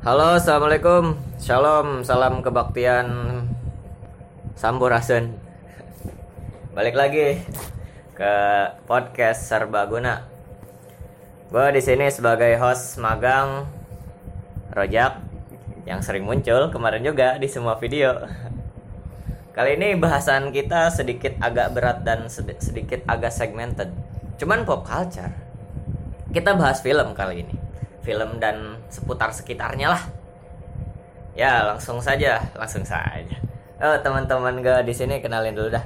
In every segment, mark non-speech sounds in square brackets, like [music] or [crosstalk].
Halo, assalamualaikum, shalom, salam kebaktian, sampurasun. Balik lagi ke podcast Serbaguna. Gue di sini sebagai host magang Rojak yang sering muncul kemarin juga di semua video. Kali ini bahasan kita sedikit agak berat dan sedi- sedikit agak segmented. Cuman pop culture. Kita bahas film kali ini. Film dan seputar sekitarnya lah. Ya, langsung saja, langsung saja. Oh, teman-teman gue di sini kenalin dulu dah.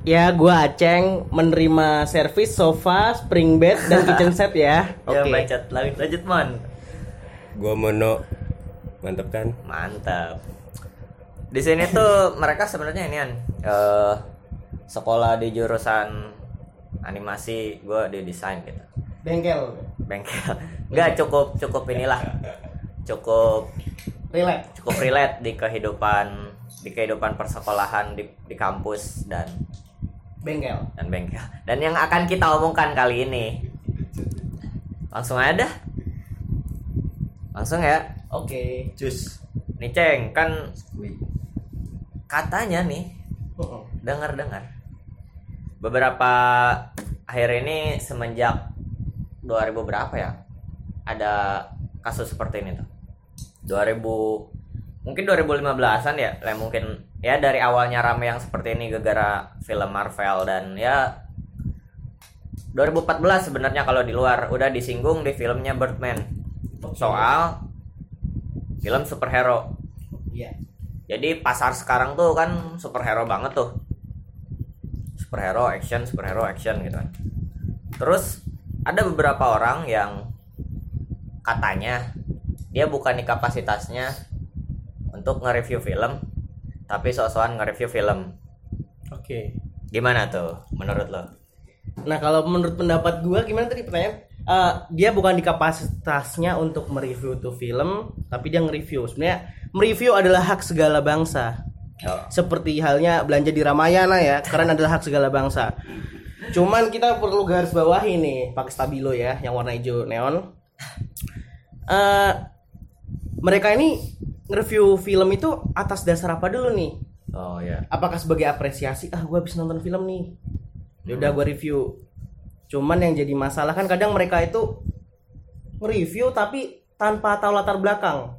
Ya, gua Aceng menerima servis sofa, spring bed dan kitchen [laughs] set ya. Ya, Oke. bacot lanjut, lanjut mon. Gua Mono. Mantap kan? Mantap. Di sini tuh [laughs] mereka sebenarnya ini kan eh, sekolah di jurusan animasi, gue di desain gitu. Bengkel. Bengkel. [laughs] Enggak cukup cukup inilah. Cukup Relax. cukup relate di kehidupan di kehidupan persekolahan di, di kampus dan Bengkel. dan bengkel. Dan yang akan kita omongkan kali ini langsung aja dah. Langsung ya. Oke. Cus. Nih Ceng, kan katanya nih Heeh. dengar-dengar beberapa akhir ini semenjak 2000 berapa ya ada kasus seperti ini tuh 2000 mungkin 2015an ya lah mungkin ya dari awalnya rame yang seperti ini gara-gara film Marvel dan ya 2014 sebenarnya kalau di luar udah disinggung di filmnya Birdman soal film superhero Iya. jadi pasar sekarang tuh kan superhero banget tuh. Superhero action, superhero action gitu kan. Terus ada beberapa orang yang katanya dia bukan di kapasitasnya untuk nge-review film, tapi sok-sokan nge-review film. Oke. Gimana tuh menurut lo? Nah, kalau menurut pendapat gua gimana tadi pertanyaan? Eh, dia bukan di kapasitasnya untuk mereview tuh film, tapi dia nge-review. Sebenarnya mereview adalah hak segala bangsa. Oh, Seperti halnya belanja di Ramayana ya, karena adalah hak segala bangsa. Cuman kita perlu garis bawahi nih, pakai stabilo ya, yang warna hijau neon. Eh, mereka ini nge-review film itu atas dasar apa dulu nih? oh ya. Apakah sebagai apresiasi? Ah, gue habis nonton film nih. Ya udah gue review. Cuman yang jadi masalah kan kadang mereka itu nge-review tapi tanpa tahu latar belakang.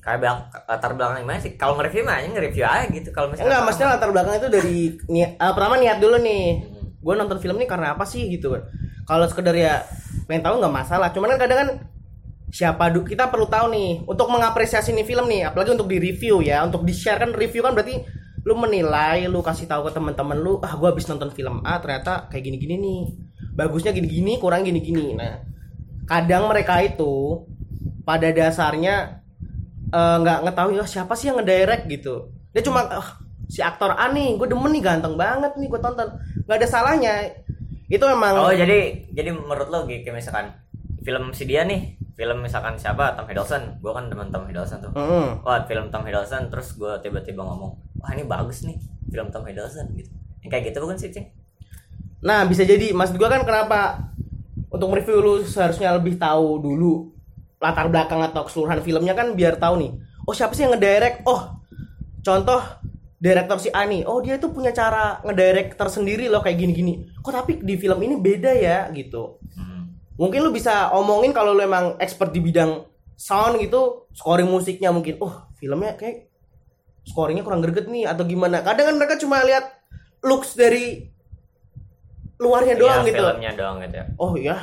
Kayak latar belakang gimana sih? Kalau nge-review mah ya nge-review aja gitu. Kalau misalnya Enggak, maksudnya latar belakang itu dari niat, ah, pertama niat dulu nih. Hmm. Gue nonton film ini karena apa sih gitu kan. Kalau sekedar ya pengen tahu nggak masalah. Cuman kan kadang kan siapa kita perlu tahu nih untuk mengapresiasi nih film nih, apalagi untuk di review ya, untuk di share kan review kan berarti lu menilai, lu kasih tahu ke teman-teman lu, ah gue habis nonton film A ternyata kayak gini-gini nih. Bagusnya gini-gini, kurang gini-gini. Nah, kadang mereka itu pada dasarnya eh, nggak ngetahui oh, siapa sih yang ngedirect gitu dia cuma "Ah, si aktor A nih gue demen nih ganteng banget nih gue tonton nggak ada salahnya. Itu memang Oh jadi jadi menurut lo kayak misalkan film si dia nih film misalkan siapa Tom Hiddleston. Gue kan teman Tom Hiddleston tuh. Mm-mm. wah film Tom Hiddleston terus gue tiba-tiba ngomong wah ini bagus nih film Tom Hiddleston gitu. Yang kayak gitu bukan sih cing? Nah bisa jadi. Maksud gue kan kenapa untuk mereview lu seharusnya lebih tahu dulu latar belakang atau keseluruhan filmnya kan biar tahu nih. Oh siapa sih yang ngedirect? Oh contoh direktor si Ani oh dia tuh punya cara ngedirect tersendiri loh kayak gini-gini. Kok tapi di film ini beda ya gitu. Hmm. mungkin lu bisa omongin kalau lu emang expert di bidang sound gitu scoring musiknya mungkin. Oh filmnya kayak scoringnya kurang greget nih atau gimana. Kadang kan mereka cuma lihat looks dari luarnya doang Iya, gitu. filmnya doang gitu ya. Oh iya.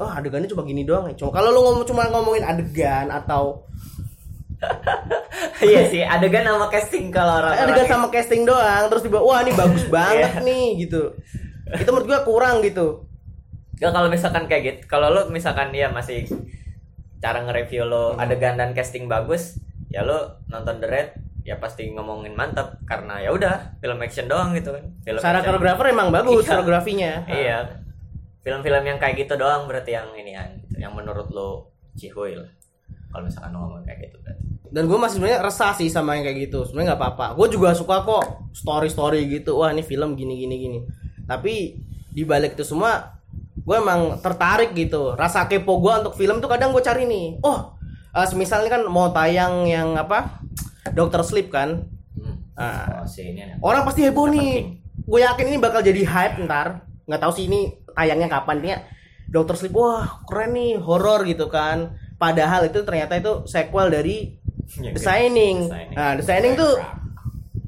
Oh adegannya cuma gini doang ya. Cuma kalau lu ngomong cuma ngomongin adegan atau [laughs] iya sih adegan sama casting kalau orang adegan sama casting doang terus tiba wah ini bagus [laughs] banget Iya. nih gitu itu menurut gua kurang gitu Gak kalau misalkan kayak gitu kalau lo misalkan dia masih cara nge-review lo Hmm. adegan dan casting bagus ya lo nonton The Red ya pasti ngomongin mantap karena ya udah film action doang gitu kan film koreografer emang bagus Iya. koreografinya Iya. Film-film yang kayak gitu doang berarti yang ini kan, yang menurut lo cihuy lah. Kalau misalkan ngomong kayak gitu berarti. dan gue masih sebenarnya resah sih sama yang kayak gitu sebenarnya nggak apa-apa gue juga suka kok story story gitu wah ini film gini gini gini tapi di balik itu semua gue emang tertarik gitu rasa kepo gue untuk film tuh kadang gue cari nih oh Eh semisal ini kan mau tayang yang apa? Dokter Sleep kan. Hmm. Nah, Oh, si ini. orang pasti heboh nih. Gue yakin ini bakal jadi hype ntar. Nggak tahu sih ini tayangnya kapan nih. Dokter Sleep, wah keren nih, horor gitu kan. Padahal itu ternyata itu sequel dari The Shining. Nah, The Shining tuh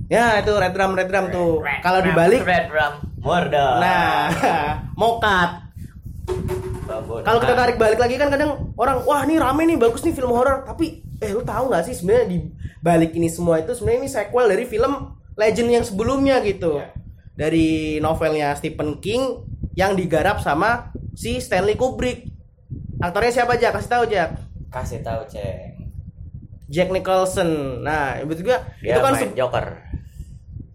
ya itu Red Drum Red Drum tuh. Kalau dibalik Red Rum Murder. nah [laughs] mokat. Kalau kita tarik balik lagi kan kadang orang wah ini rame nih bagus nih film horor tapi eh lu tahu nggak sih sebenarnya di balik ini semua itu sebenarnya ini sequel dari film Legend yang sebelumnya gitu. Iya. Dari novelnya Stephen King yang digarap sama si Stanley Kubrick. Aktornya siapa aja? Kasih tahu aja. kasih tahu ceng. Jack Nicholson. Nah, itu juga Dia itu kan main se- Joker.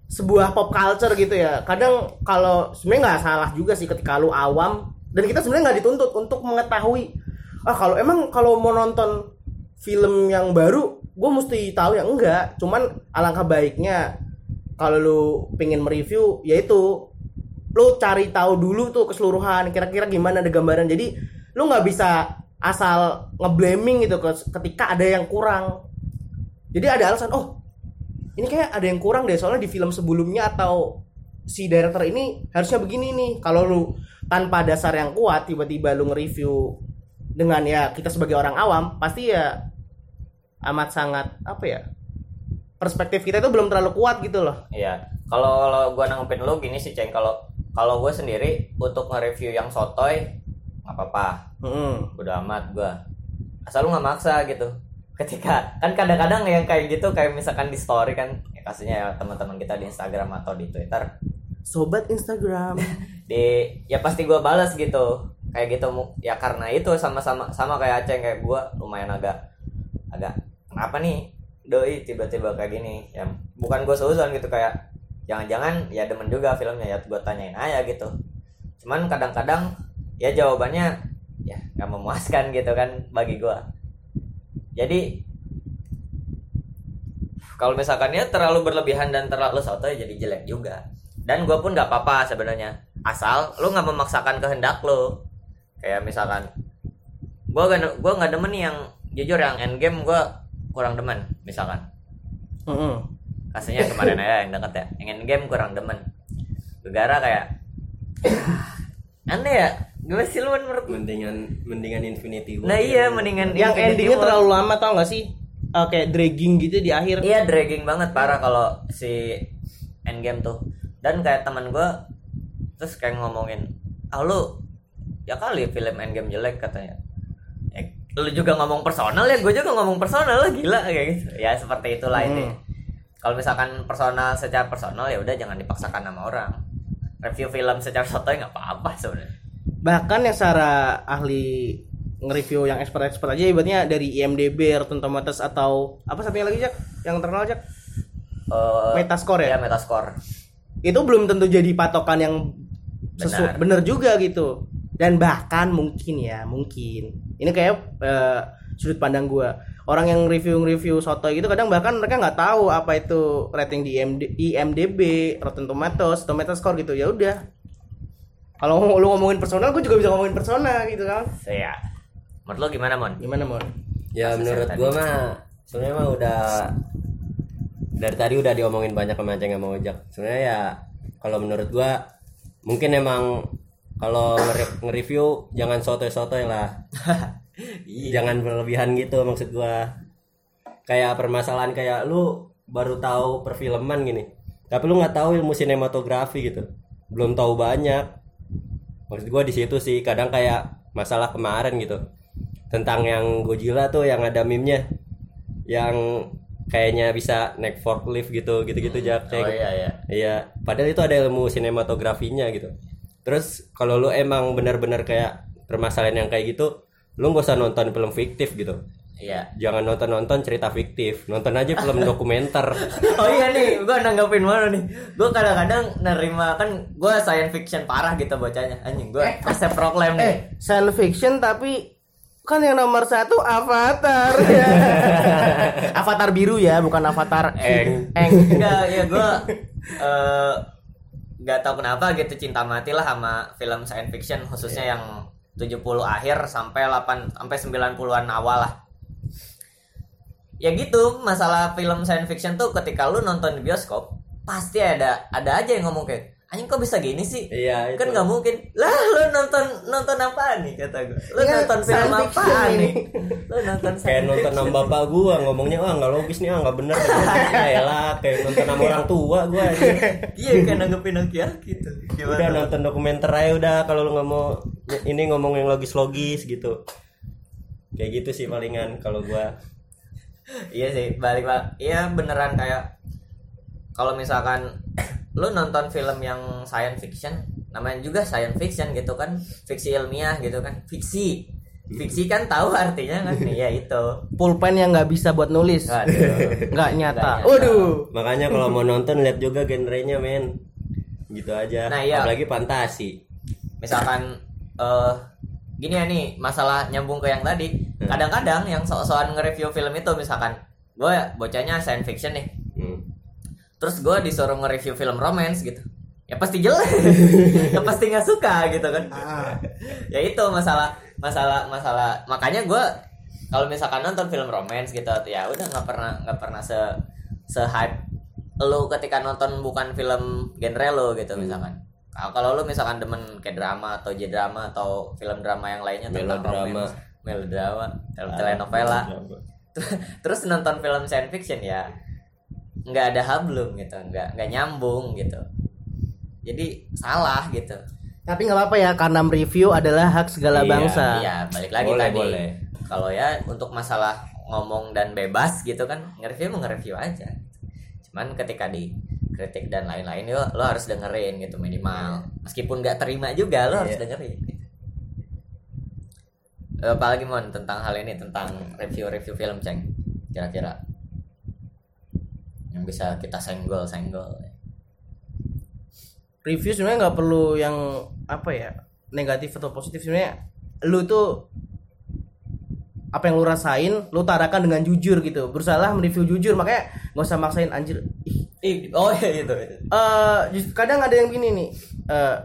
sebuah pop culture gitu ya. Kadang kalau sebenarnya nggak salah juga sih ketika lu awam dan kita sebenarnya nggak dituntut untuk mengetahui ah kalau emang kalau mau nonton film yang baru gue mesti tahu ya enggak cuman alangkah baiknya kalau lu pengen mereview yaitu lu cari tahu dulu tuh keseluruhan kira-kira gimana ada gambaran jadi lu nggak bisa asal ngeblaming gitu ke- ketika ada yang kurang. Jadi ada alasan oh ini kayak ada yang kurang deh soalnya di film sebelumnya atau si director ini harusnya begini nih. Kalau lu tanpa dasar yang kuat tiba-tiba lu nge-review dengan ya kita sebagai orang awam pasti ya amat sangat apa ya perspektif kita itu belum terlalu kuat gitu loh. Iya. Kalau kalau gua nanggepin lu gini sih ceng. Kalau kalau gue sendiri untuk nge-review yang sotoy apa-apa. Mm-mm. Udah amat gua. Asal lu nggak maksa gitu. Ketika kan kadang-kadang yang kayak gitu kayak misalkan di story kan ya kasihnya ya teman-teman kita di Instagram atau di Twitter sobat Instagram [laughs] di ya pasti gua balas gitu kayak gitu ya karena itu sama-sama sama kayak Aceh kayak gua lumayan agak agak kenapa nih doi tiba-tiba kayak gini ya bukan gue seuzon gitu kayak jangan-jangan ya demen juga filmnya ya gue tanyain aja gitu cuman kadang-kadang ya jawabannya ya nggak memuaskan gitu kan bagi gua. Jadi kalau misalkan ya terlalu berlebihan dan terlalu soto ya jadi jelek juga. Dan gue pun nggak apa-apa sebenarnya. Asal lu nggak memaksakan kehendak lu. Kayak misalkan gue gak gue nggak demen nih yang jujur yang endgame gue kurang demen misalkan. Mm-mm. kasihnya yang kemarin aja yang deket ya. Yang endgame kurang demen. Gara kayak [clears throat] aneh ya gue sih lu menurut mendingan mendingan Infinity War nah iya mendingan yang Infinity endingnya War. terlalu lama tau gak sih kayak dragging gitu di akhir Iya dragging banget parah kalau si endgame tuh. Dan kayak teman gue terus kayak ngomongin, ah lu ya kali film endgame jelek katanya. Eh, lu juga ngomong personal ya, gue juga ngomong personal lah gila kayak gitu. Ya seperti itulah ini. Hmm. Kalau misalkan personal secara personal ya udah jangan dipaksakan sama orang. Review film secara sotoy nggak apa-apa sebenarnya. Bahkan yang secara ahli nge-review yang expert-expert aja ibaratnya dari IMDb, Rotten Tomatoes atau apa satunya lagi Jack yang terkenal Jack Eh, Metascore ya? Iya, Metascore. itu belum tentu jadi patokan yang sesu- Benar. bener juga gitu dan bahkan mungkin ya mungkin ini kayak eh, sudut pandang gua orang yang review-review soto gitu kadang bahkan mereka nggak tahu apa itu rating di IMD, IMDb, Rotten Tomatoes, Tomato Score gitu ya udah kalau lu ngomongin personal gue juga bisa ngomongin personal gitu kan. So, ya. Menurut lo gimana Mon? gimana mon? Ya Kasus menurut tadi. mah sebenarnya mah udah dari tadi udah diomongin banyak sama Aceng sama Ojak sebenarnya ya kalau menurut gua mungkin emang kalau nge- nge-review jangan sotoy-sotoy lah. [laughs] Jangan berlebihan gitu maksud gua. Kayak permasalahan kayak lu baru tahu perfilman gini tapi lu nggak tahu ilmu sinematografi gitu. Belum tahu banyak maksud gua di situ sih kadang kayak masalah kemarin gitu tentang yang Godzilla tuh yang ada meme-nya yang kayaknya bisa naik forklift gitu gitu-gitu jak Oh iya iya. Iya, padahal itu ada ilmu sinematografinya gitu. Terus kalau lu emang benar-benar kayak permasalahan yang kayak gitu, lu gak usah nonton film fiktif gitu. Iya. Jangan nonton-nonton cerita fiktif, nonton aja film [laughs] dokumenter. Oh iya nih, gua nanggapin mana nih? Gua kadang-kadang nerima kan gua science fiction parah gitu bacanya. Anjing gua resep proklaim nih. eh science fiction tapi kan yang nomor satu Avatar ya. [laughs] Avatar biru ya bukan Avatar Eng. eng Enggak, ya gua eh nggak tahu kenapa gitu cinta mati lah sama film science fiction khususnya yang 70 akhir sampai 8 sampai 90-an awal lah. Ya gitu masalah film science fiction tuh ketika lu nonton di bioskop pasti ada ada aja yang ngomong kayak anjing kok bisa gini sih? Iya, kan nggak mungkin. Lah lu nonton nonton apa nih? kata gue lu Iya, nonton film apa nih? Lu nonton kayak nonton sama bapak gua ngomongnya ah nggak logis nih ah nggak bener. [laughs] Ya lah kayak nonton sama orang tua gua anjing. iya kayak nanggepin Nokia gitu. Udah gimana nonton dokumenter aja udah kalau lu nggak mau ini ngomong yang logis-logis gitu. Kayak gitu sih palingan kalau gua iya sih balik balik iya beneran kayak kalau misalkan lu nonton film yang science fiction namanya juga science fiction gitu kan fiksi ilmiah gitu kan fiksi. Fiksi kan tahu artinya kan? [laughs] Ya itu. Pulpen yang nggak bisa buat nulis. [laughs] Nggak nyata. Nyata. waduh. Makanya kalau mau nonton lihat juga genrenya men. Gitu aja. Nah, iya. apalagi fantasi. Misalkan eh gini ya nih masalah nyambung ke yang tadi Hmm. kadang-kadang yang sok-sokan nge-review film itu misalkan gue bocahnya science fiction nih Hmm. terus gue disuruh nge-review film romance gitu ya pasti jelek [laughs] ya pasti nggak suka gitu kan Ah. [laughs] ya itu masalah masalah masalah makanya gue kalau misalkan nonton film romance gitu ya udah nggak pernah nggak pernah se se hype lu ketika nonton bukan film genre lo gitu misalkan Kalau- kalau lu misalkan demen kayak drama atau J drama atau film drama yang lainnya tentang Melodrama. romance, melodrama film telenovela [laughs] terus nonton film science fiction ya nggak ada hablum gitu nggak nggak nyambung gitu. Jadi salah gitu. Tapi nggak apa-apa ya karena mereview adalah hak segala Iya, bangsa. iya balik lagi Boleh, tadi. boleh. kalau ya untuk masalah ngomong dan bebas gitu kan nge-review mau nge-review aja. Cuman ketika di kritik dan lain-lain lo, lo harus dengerin gitu minimal. Meskipun nggak terima juga lo harus Iya. dengerin apalagi mon tentang hal ini tentang review-review film ceng. Kira-kira. Yang bisa kita senggol senggol review sebenarnya nggak perlu yang apa ya negatif atau positif. Sebenarnya lu tuh apa yang lu rasain lu tarakan dengan jujur gitu. Berusaha mereview jujur makanya nggak usah maksain anjir. Ih oh iya itu, itu. eh just- kadang ada yang gini nih. Eh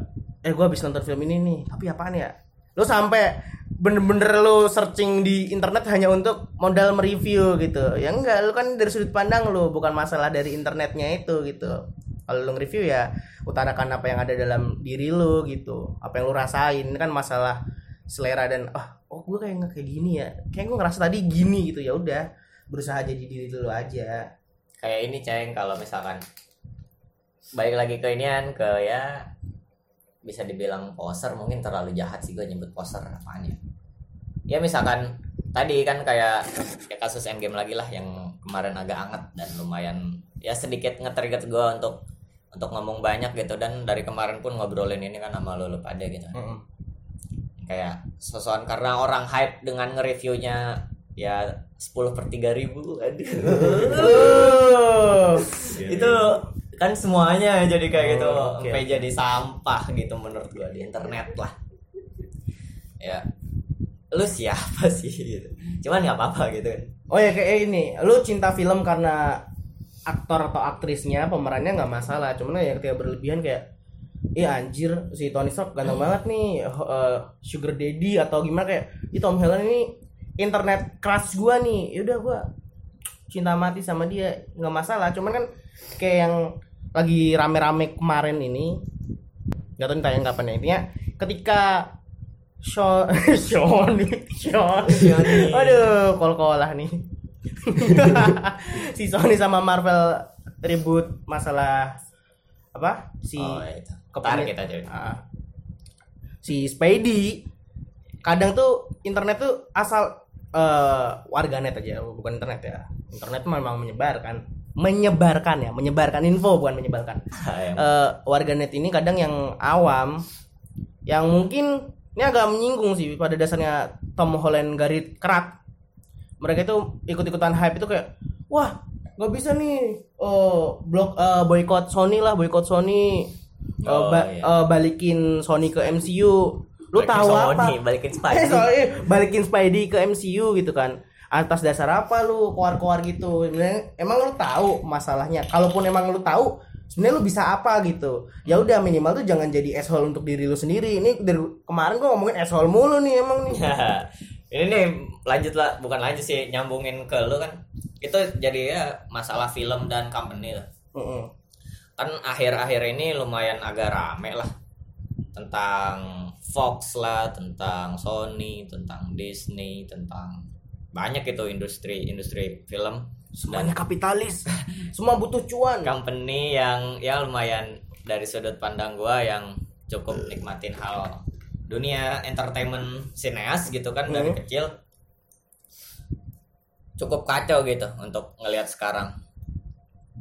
eh gue habis nonton film ini nih. Tapi apaan ya? Lu sampai bener-bener lu searching di internet hanya untuk modal mereview gitu. Ya enggak lu kan dari sudut pandang lu bukan masalah dari internetnya itu gitu. Kalau lu nge-review ya utarakan apa yang ada dalam diri lu gitu. Apa yang lu rasain ini kan masalah selera dan ah oh gue kayak nggak kayak gini ya. Kayak gue ngerasa tadi gini gitu. Ya udah berusaha jadi diri lu aja. Kayak ini ceng kalau misalkan balik lagi ke inian ke ya bisa dibilang poser mungkin terlalu jahat sih gue nyebut poser apaan ya ya misalkan tadi kan kayak ya kasus endgame lagi lah yang kemarin agak anget dan lumayan ya sedikit nge-trigger gue untuk untuk ngomong banyak gitu. Dan dari kemarin pun ngobrolin ini kan sama lo, lo pada gitu kayak sosokan karena orang hype dengan nge-reviewnya ya 10 per 3 ribu. Aduh. [laughs] Itu kan semuanya jadi kayak gitu. Oh, oke, sampai jadi sampah gitu menurut gua di internet lah. Ya lu siapa sih? Gitu. Cuman nggak apa-apa gitu kan. Oh ya kayak ini, lu cinta film karena aktor atau aktrisnya pemerannya nggak masalah, cuman ya ketika berlebihan kayak Iya anjir si Tony Stark ganteng banget nih eh, Sugar Daddy atau gimana. Kayak Ih Tom Holland ini internet crush gua nih. Yaudah gua cinta mati sama dia nggak masalah. Cuman kan kayak yang lagi rame-rame kemarin ini nggak tahu tayang kapan ya intinya ketika [laughs] Sean. Sean. Sean. Aduh kol kolah nih. [laughs] Si Sony sama Marvel ribut masalah apa? Si oh kepala- Ntar kita jadi Ah. si Spidey kadang tuh internet tuh asal eh warganet aja bukan internet ya. Internet memang menyebarkan menyebarkan ya menyebarkan info bukan menyebarkan. Eh warganet ini kadang yang awam yang mungkin ini agak menyinggung sih pada dasarnya Tom Holland garit kerat. Mereka itu ikut-ikutan hype itu kayak wah nggak bisa nih oh blok eh, boykot Sony lah boykot Sony Eh, Oh, ba- iya. eh, balikin Sony ke MCU lu Balikin tahu Sony, apa? balikin [laughs] Spidey. Soalnya balikin Spidey ke MCU gitu kan. Atas dasar apa lu keluar-keluar gitu? Emang lu tahu masalahnya? Kalaupun emang lu tahu sebenarnya lu bisa apa gitu? Ya udah minimal tuh jangan jadi asshole untuk diri lu sendiri. Ini dari kemarin gua ngomongin asshole mulu nih emang nih. Ini nih lanjut lah. Bukan lanjut sih nyambungin ke lu kan. Itu jadi ya masalah film dan company lah. Mm-mm. kan akhir-akhir ini lumayan agak rame lah. Tentang Fox lah tentang Sony tentang Disney tentang banyak itu industri industri film semuanya kapitalis. Semua butuh cuan. Company yang ya lumayan dari sudut pandang gua yang cukup nikmatin hal dunia entertainment sineas gitu kan dari Hmm. kecil. Cukup kacau gitu untuk ngelihat sekarang.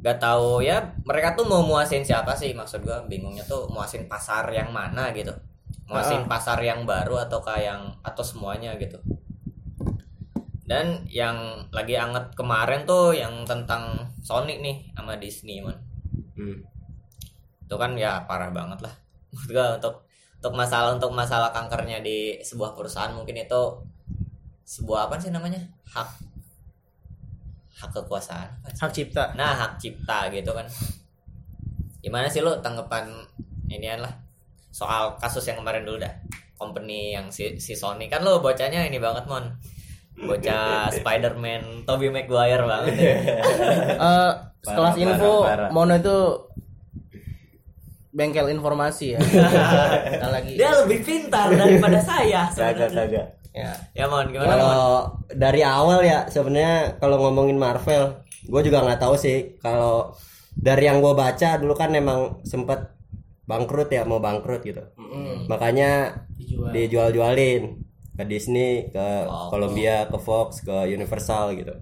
Gak tahu ya mereka tuh mau muasin siapa sih? Maksud gua bingungnya tuh muasin pasar yang mana gitu? Muasin pasar yang baru atau kayak yang atau semuanya gitu dan yang lagi anget kemarin tuh yang tentang Sonic nih sama Disney man Hmm. itu kan ya parah banget lah. [laughs] Untuk untuk masalah untuk masalah kankernya di sebuah perusahaan mungkin itu sebuah apa sih namanya? Hak hak kekuasaan hak cipta. Nah hak cipta gitu kan. Gimana sih lo tanggapan inian lah? Soal kasus yang kemarin dulu dah. Company yang si, si Sony. Kan lo bocahnya ini banget mon bocah Spider-Man Tobey Maguire banget [laughs] ya. Eh, sekelas Parah, info parah, parah. Mono itu bengkel informasi ya [laughs] Kita lagi dia lebih pintar daripada saya Kagak sebenarnya. kagak. ya ya mon gimana mon Kalau dari awal ya sebenarnya kalau ngomongin Marvel, gue juga nggak tahu sih kalau dari yang gue baca dulu kan emang sempet bangkrut ya mau bangkrut gitu. Mm-mm. Makanya dijual dijual-jualin ke Disney, ke Oh. Columbia, ke Fox, ke Universal gitu.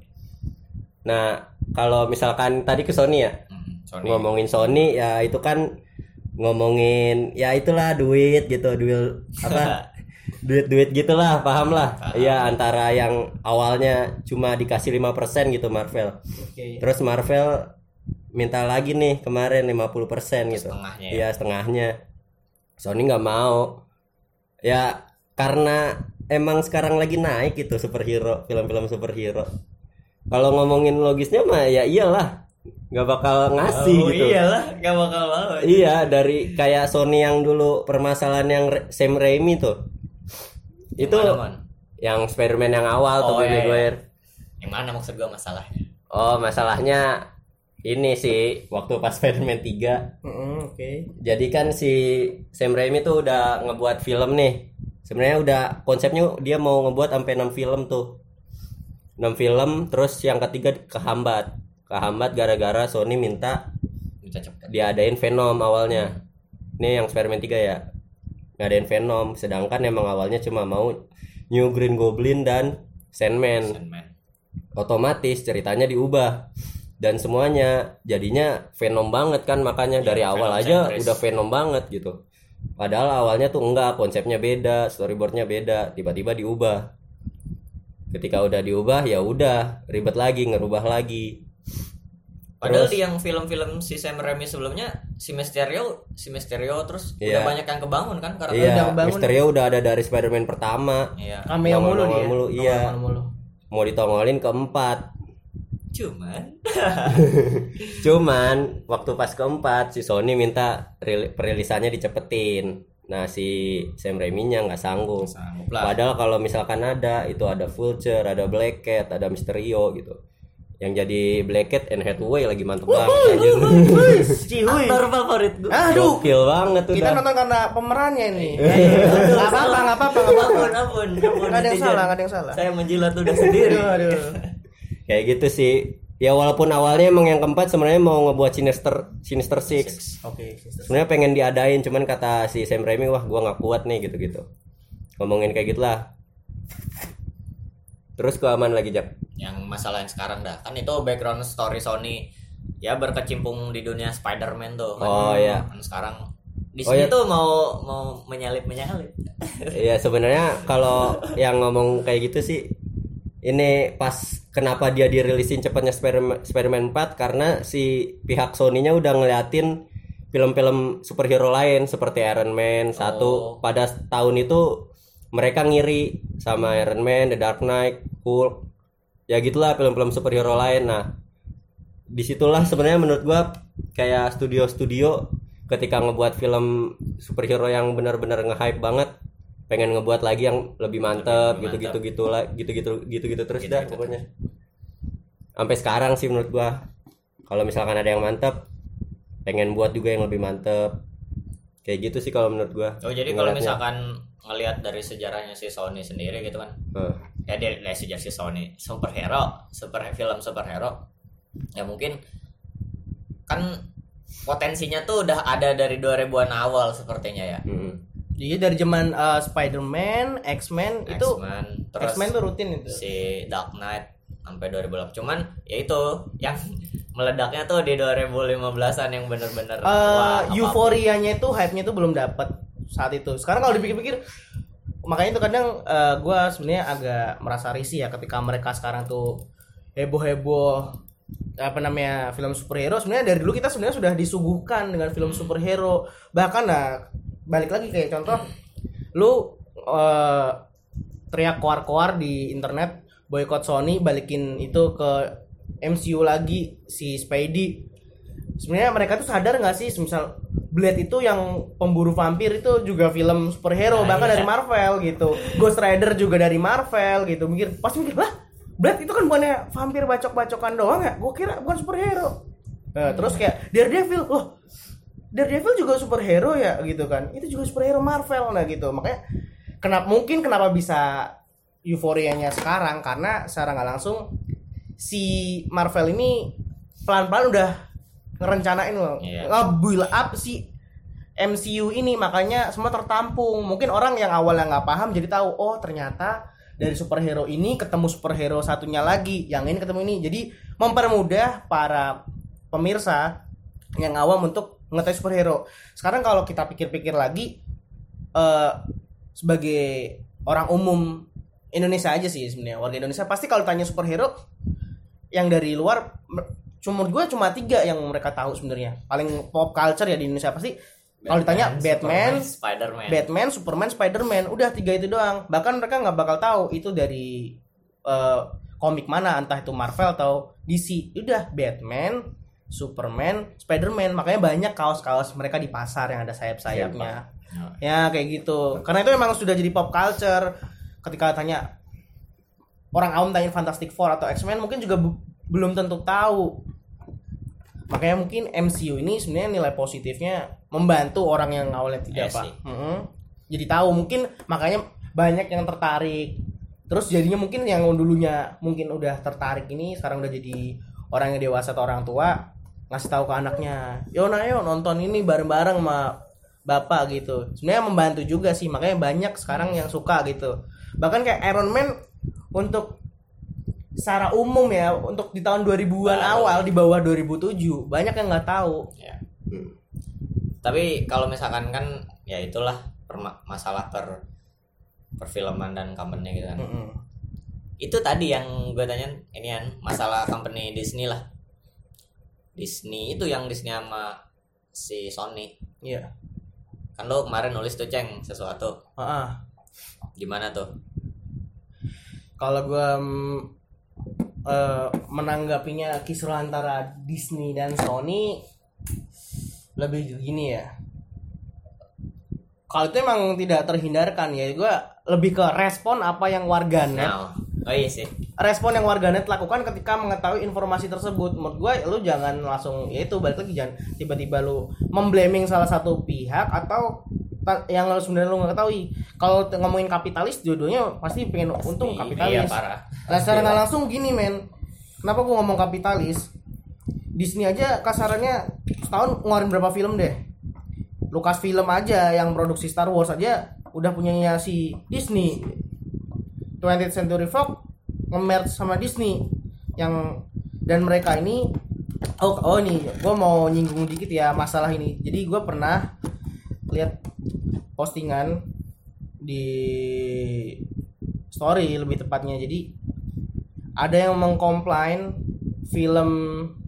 Nah, kalau misalkan tadi ke Sony ya, Hmm, Sony. ngomongin Sony ya itu kan ngomongin ya itulah duit gitu, duit apa? [laughs] duit-duit gitulah, paham lah. Iya, antara yang awalnya cuma dikasih 5% gitu Marvel. oke Terus Marvel minta lagi nih kemarin 50% gitu. setengahnya ya. Iya setengahnya. Sony nggak mau. Ya karena emang sekarang lagi naik gitu superhero, film-film superhero. Kalau ngomongin logisnya mah ya iyalah, nggak bakal ngasih oh, gitu. iyalah gak bakal mau Iya dari kayak Sony yang dulu permasalahan yang Sam Raimi tuh. Itu Yang mana, Mon? yang Spider-Man yang awal tuh Oh, iya, iya. Maguire. yang mana maksud gua masalahnya Oh, masalahnya ini sih waktu pas Spider-Man 3 Mm-mm, oke Jadi kan si Sam Raimi tuh udah ngebuat film nih. Sebenarnya udah konsepnya dia mau ngebuat sampai 6 film tuh. 6 film terus yang ketiga kehambat. Kehambat gara-gara Sony minta cepet diadain Venom awalnya. Ini yang Spider-Man 3 ya. Ngadain Venom sedangkan emang awalnya cuma mau New Green Goblin dan Sandman Sandman. otomatis ceritanya diubah dan semuanya jadinya Venom banget kan makanya dari awal Venom aja udah Venom banget gitu padahal awalnya tuh enggak konsepnya beda storyboardnya beda tiba-tiba diubah ketika udah diubah ya udah ribet lagi ngerubah lagi Padahal Terus- di yang film-film si Sam Raimi sebelumnya si Mysterio, si Mysterio terus Iya. udah banyak yang kebangun kan karena udah iya kebangun. Misterio udah ada dari Spider-Man pertama Iya. cameo mulu dia mulu, iya. Mulu. mau ditongolin keempat Cuman [laughs] Cuman waktu pas keempat si Sony minta ril- perilisannya dicepetin. Nah si Sam Raimi-nya nggak sanggup. sanggup lah. Padahal kalau misalkan ada itu ada Vulture, ada Black Cat, ada Mysterio gitu. Yang jadi Black Cat and Hathaway lagi mantep banget [laughs] cihuy. Aktor favorit gue. Aduh, Gokil banget tuh kita nonton karena pemerannya ini. [laughs] Gak apa-apa, gak apa-apa, gak apa-apa. Ampun, ampun, ampun. Gak ada yang salah, gak ada yang salah. Saya menjilat udah sendiri. Aduh, aduh. Kayak gitu sih. Ya walaupun awalnya emang yang keempat sebenarnya mau ngebuat Sinister Sinister Six. Oke, sister. sebenarnya pengen diadain cuman kata si Sam Raimi wah gua nggak kuat nih gitu gitu ngomongin kayak gitulah terus ke aman lagi Jap yang masalah yang sekarang dah. Kan itu background story Sony ya berkecimpung di dunia Spider-Man tuh. Kan, Oh, iya. Kan sekarang di Oh, sini iya. tuh mau mau menyalip menyalip. Iya sebenarnya kalau yang ngomong kayak gitu sih ini pas kenapa dia dirilisin cepatnya Spider- Spider-Man 4 karena si pihak Sony-nya udah ngeliatin film-film superhero lain seperti Iron Man satu. Pada tahun itu mereka ngiri sama Iron Man, The Dark Knight, Hulk. Ya gitulah film-film superhero lain. Nah di situlah sebenarnya menurut gua kayak studio-studio ketika ngebuat film superhero yang benar-benar nge-hype banget pengen ngebuat lagi yang lebih mantep Lebih gitu-gitu gitu lah gitu-gitu gitu-gitu terus dah pokoknya. Sampai sekarang sih menurut gua kalau misalkan ada yang mantep pengen buat juga yang lebih mantep. Kayak gitu sih kalau menurut gua Oh jadi kalau misalkan ngelihat dari sejarahnya si Sony sendiri gitu kan. Heeh. ya dari, dari sejarah si Sony superhero super film superhero ya mungkin kan potensinya tuh udah ada dari 2000-an awal sepertinya ya. Mm-mm. Jadi dari zaman uh, Spider-Man, X-Men itu X-Men tuh rutin itu. si Dark Knight sampai 2008 cuman ya itu yang [laughs] meledaknya tuh di 2015an yang bener-bener Eh, wah, euforianya itu hype-nya itu belum dapat saat itu. Sekarang kalau dipikir-pikir makanya itu kadang eh, gua sebenarnya agak merasa risih ya ketika mereka sekarang tuh heboh-heboh apa namanya film superhero sebenarnya dari dulu kita sebenarnya sudah disuguhkan dengan film superhero bahkan nah balik lagi kayak contoh lu eh, teriak koar-koar di internet boykot Sony balikin itu ke MCU lagi si Spidey. Sebenarnya mereka tuh sadar nggak sih misal Blade itu yang pemburu vampir itu juga film superhero Nah, bahkan iya. dari Marvel gitu. Ghost Rider juga dari Marvel gitu. Mikir pasti mikir lah Blade itu kan bukannya vampir bacok-bacokan doang ya? Gue kira bukan superhero. Nah, terus kayak Daredevil. Loh Daredevil juga superhero ya gitu kan. Itu juga superhero Marvel nah gitu. Makanya kenapa mungkin kenapa bisa euforianya sekarang? Karena secara nggak langsung si Marvel ini pelan-pelan udah ngerencanain loh Iya. nge-build up si MCU ini makanya semua tertampung. Mungkin orang yang awalnya nggak paham jadi tahu oh ternyata dari superhero ini ketemu superhero satunya lagi yang ini ketemu ini. Jadi mempermudah para pemirsa yang awam untuk mengetahui superhero sekarang kalau kita pikir-pikir lagi eh sebagai orang umum Indonesia aja sih sebenarnya warga Indonesia pasti kalau tanya superhero yang dari luar cuma gue cuma tiga yang mereka tahu sebenarnya paling pop culture ya di Indonesia pasti kalau ditanya Batman, Superman, Spider-Man Batman, Superman, Spider-Man, udah tiga itu doang. Bahkan mereka nggak bakal tahu itu dari eh, komik mana, entah itu Marvel atau DC. Udah Batman, Superman, Spider-Man. Makanya banyak kaos-kaos mereka di pasar yang ada sayap-sayapnya. Ya kayak gitu. Karena itu memang sudah jadi pop culture. Ketika tanya orang awam tanya Fantastic Four atau X-Men mungkin juga belum tentu tahu. Makanya mungkin MCU ini sebenarnya nilai positifnya membantu orang yang awalnya tidak Iya pak. sih. Mm-mm. Jadi tahu mungkin makanya banyak yang tertarik. Terus jadinya mungkin yang dulunya mungkin udah tertarik ini sekarang udah jadi orang yang dewasa atau orang tua ngasih tahu ke anaknya, yo nah yo nonton ini bareng-bareng sama bapak gitu. Sebenarnya membantu juga sih makanya banyak sekarang yang suka gitu. Bahkan kayak Iron Man untuk secara umum ya untuk di tahun 2000-an Baru. awal di bawah 2007 banyak yang nggak tahu. Ya. Tapi kalau misalkan kan ya itulah masalah per perfilman dan company gitu kan. Mm-mm. Itu tadi yang gue tanya ini kan masalah company Disney lah. Disney itu yang Disney sama si Sony. Iya. Kan lo kemarin nulis tuh ceng sesuatu. Heeh. Gimana tuh? Kalau gua mm, eh, menanggapinya kisruh antara Disney dan Sony lebih gini ya. Kalau itu emang tidak terhindarkan ya, gua lebih ke respon apa yang warganet Nah, oh iya sih. respon yang warganet lakukan ketika mengetahui informasi tersebut. Menurut gue lu jangan langsung ya itu balik lagi jangan tiba-tiba lu memblaming salah satu pihak atau ta- yang lu sebenarnya lu nggak ketahui. Kalau ngomongin kapitalis dua-duanya pasti pengen untung Iya, kapitalis. parah. nah secara langsung gini men. Kenapa gua ngomong kapitalis? Disney aja kasarannya setahun ngeluarin berapa film deh? Lucas film aja yang produksi Star Wars aja udah punyanya si Disney 20th Century Fox nge-merge sama Disney yang dan mereka ini oh oh nih gue mau nyinggung dikit ya masalah ini. Jadi gue pernah lihat postingan di story lebih tepatnya. Jadi ada yang mengkomplain film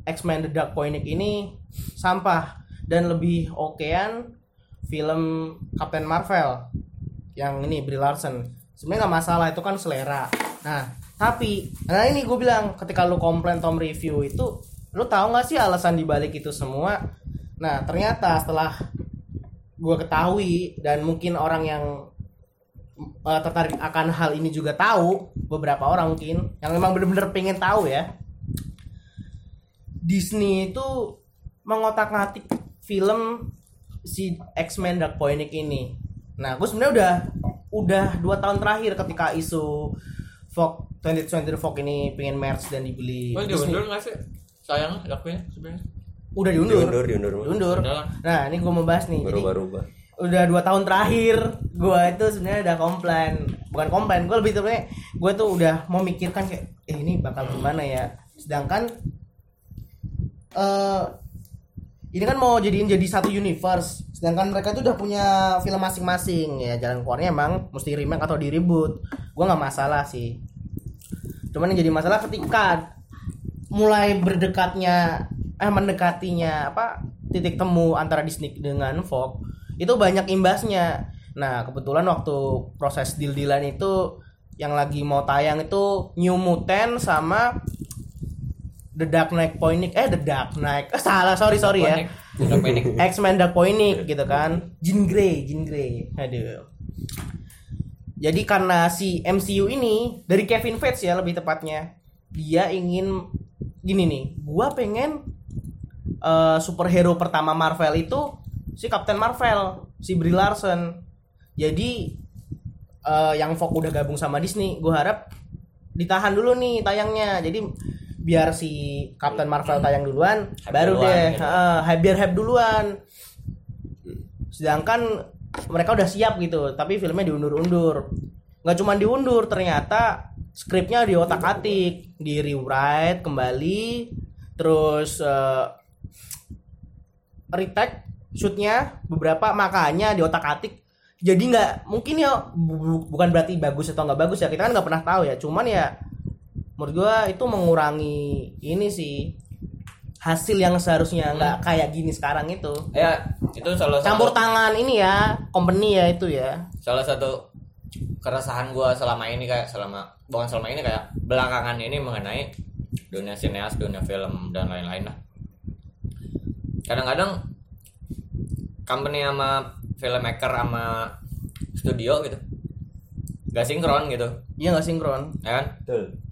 X-Men The Dark Phoenix ini sampah dan lebih okean film Captain Marvel yang ini Brie Larson sebenarnya nggak masalah itu kan selera. Nah tapi nah ini gue bilang ketika lu komplain Tom review itu lu tahu nggak sih alasan dibalik itu semua? Nah ternyata setelah gue ketahui dan mungkin orang yang uh, tertarik akan hal ini juga tahu beberapa orang mungkin yang memang bener-bener pengen tahu ya. Disney itu mengotak-ngatik film si X-Men Dark Phoenix ini. Nah, gue sebenarnya udah udah dua tahun terakhir ketika isu Fox 2020 Fox ini pengen merge dan dibeli Oh, diundur nggak sih? Sayang lakunya sebenarnya. Udah diundur. diundur diundur Diundur. Nah, ini gue mau bahas nih. Berubah-ubah udah dua tahun terakhir gue itu sebenarnya udah komplain bukan komplain gue lebih tepatnya gue tuh udah mau mikirkan kayak eh ini bakal gimana ya sedangkan eh ini kan mau jadiin jadi satu universe. Sedangkan mereka tuh udah punya film masing-masing ya. Jalan keluarnya emang mesti remake atau di gue nggak masalah sih. Cuman yang jadi masalah ketika mulai berdekatnya eh mendekatinya apa titik temu antara Disney dengan Fox itu banyak imbasnya. Nah kebetulan waktu proses deal-dealan itu yang lagi mau tayang itu New Mutant sama The Dark Knight Phoenix eh The Dark Knight. Eh, salah. Sorry sorry ya. Panik. [laughs] X-Men Dark Phoenix gitu kan. Jean Grey Jean Grey. Aduh. Jadi karena si MCU ini dari Kevin Feige ya lebih tepatnya dia ingin gini nih. Gua pengen eh, superhero pertama Marvel itu si Captain Marvel si Brie Larson. Jadi eh, yang Fox udah gabung sama Disney gua harap ditahan dulu nih tayangnya. Jadi biar si Captain Marvel tayang duluan Hype baru duluan deh gitu. hype biar hype duluan. Sedangkan mereka udah siap gitu tapi filmnya diundur-undur. Nggak cuma diundur ternyata skripnya di otak atik di rewrite kembali terus eh, retake shootnya beberapa makanya di otak atik jadi nggak mungkin ya bu- bukan berarti bagus atau nggak bagus ya kita kan nggak pernah tahu ya. Cuman ya menurut gua itu mengurangi ini sih hasil yang seharusnya nggak kayak gini sekarang itu. Ya, itu salah satu campur tangan ini ya company ya itu ya. salah satu keresahan gua selama ini kayak selama bukan selama ini kayak belakangan ini mengenai dunia sineas, dunia film dan lain-lain lah. Kadang-kadang company sama filmmaker sama studio gitu gak sinkron gitu. Iya nggak sinkron. Ya kan? Betul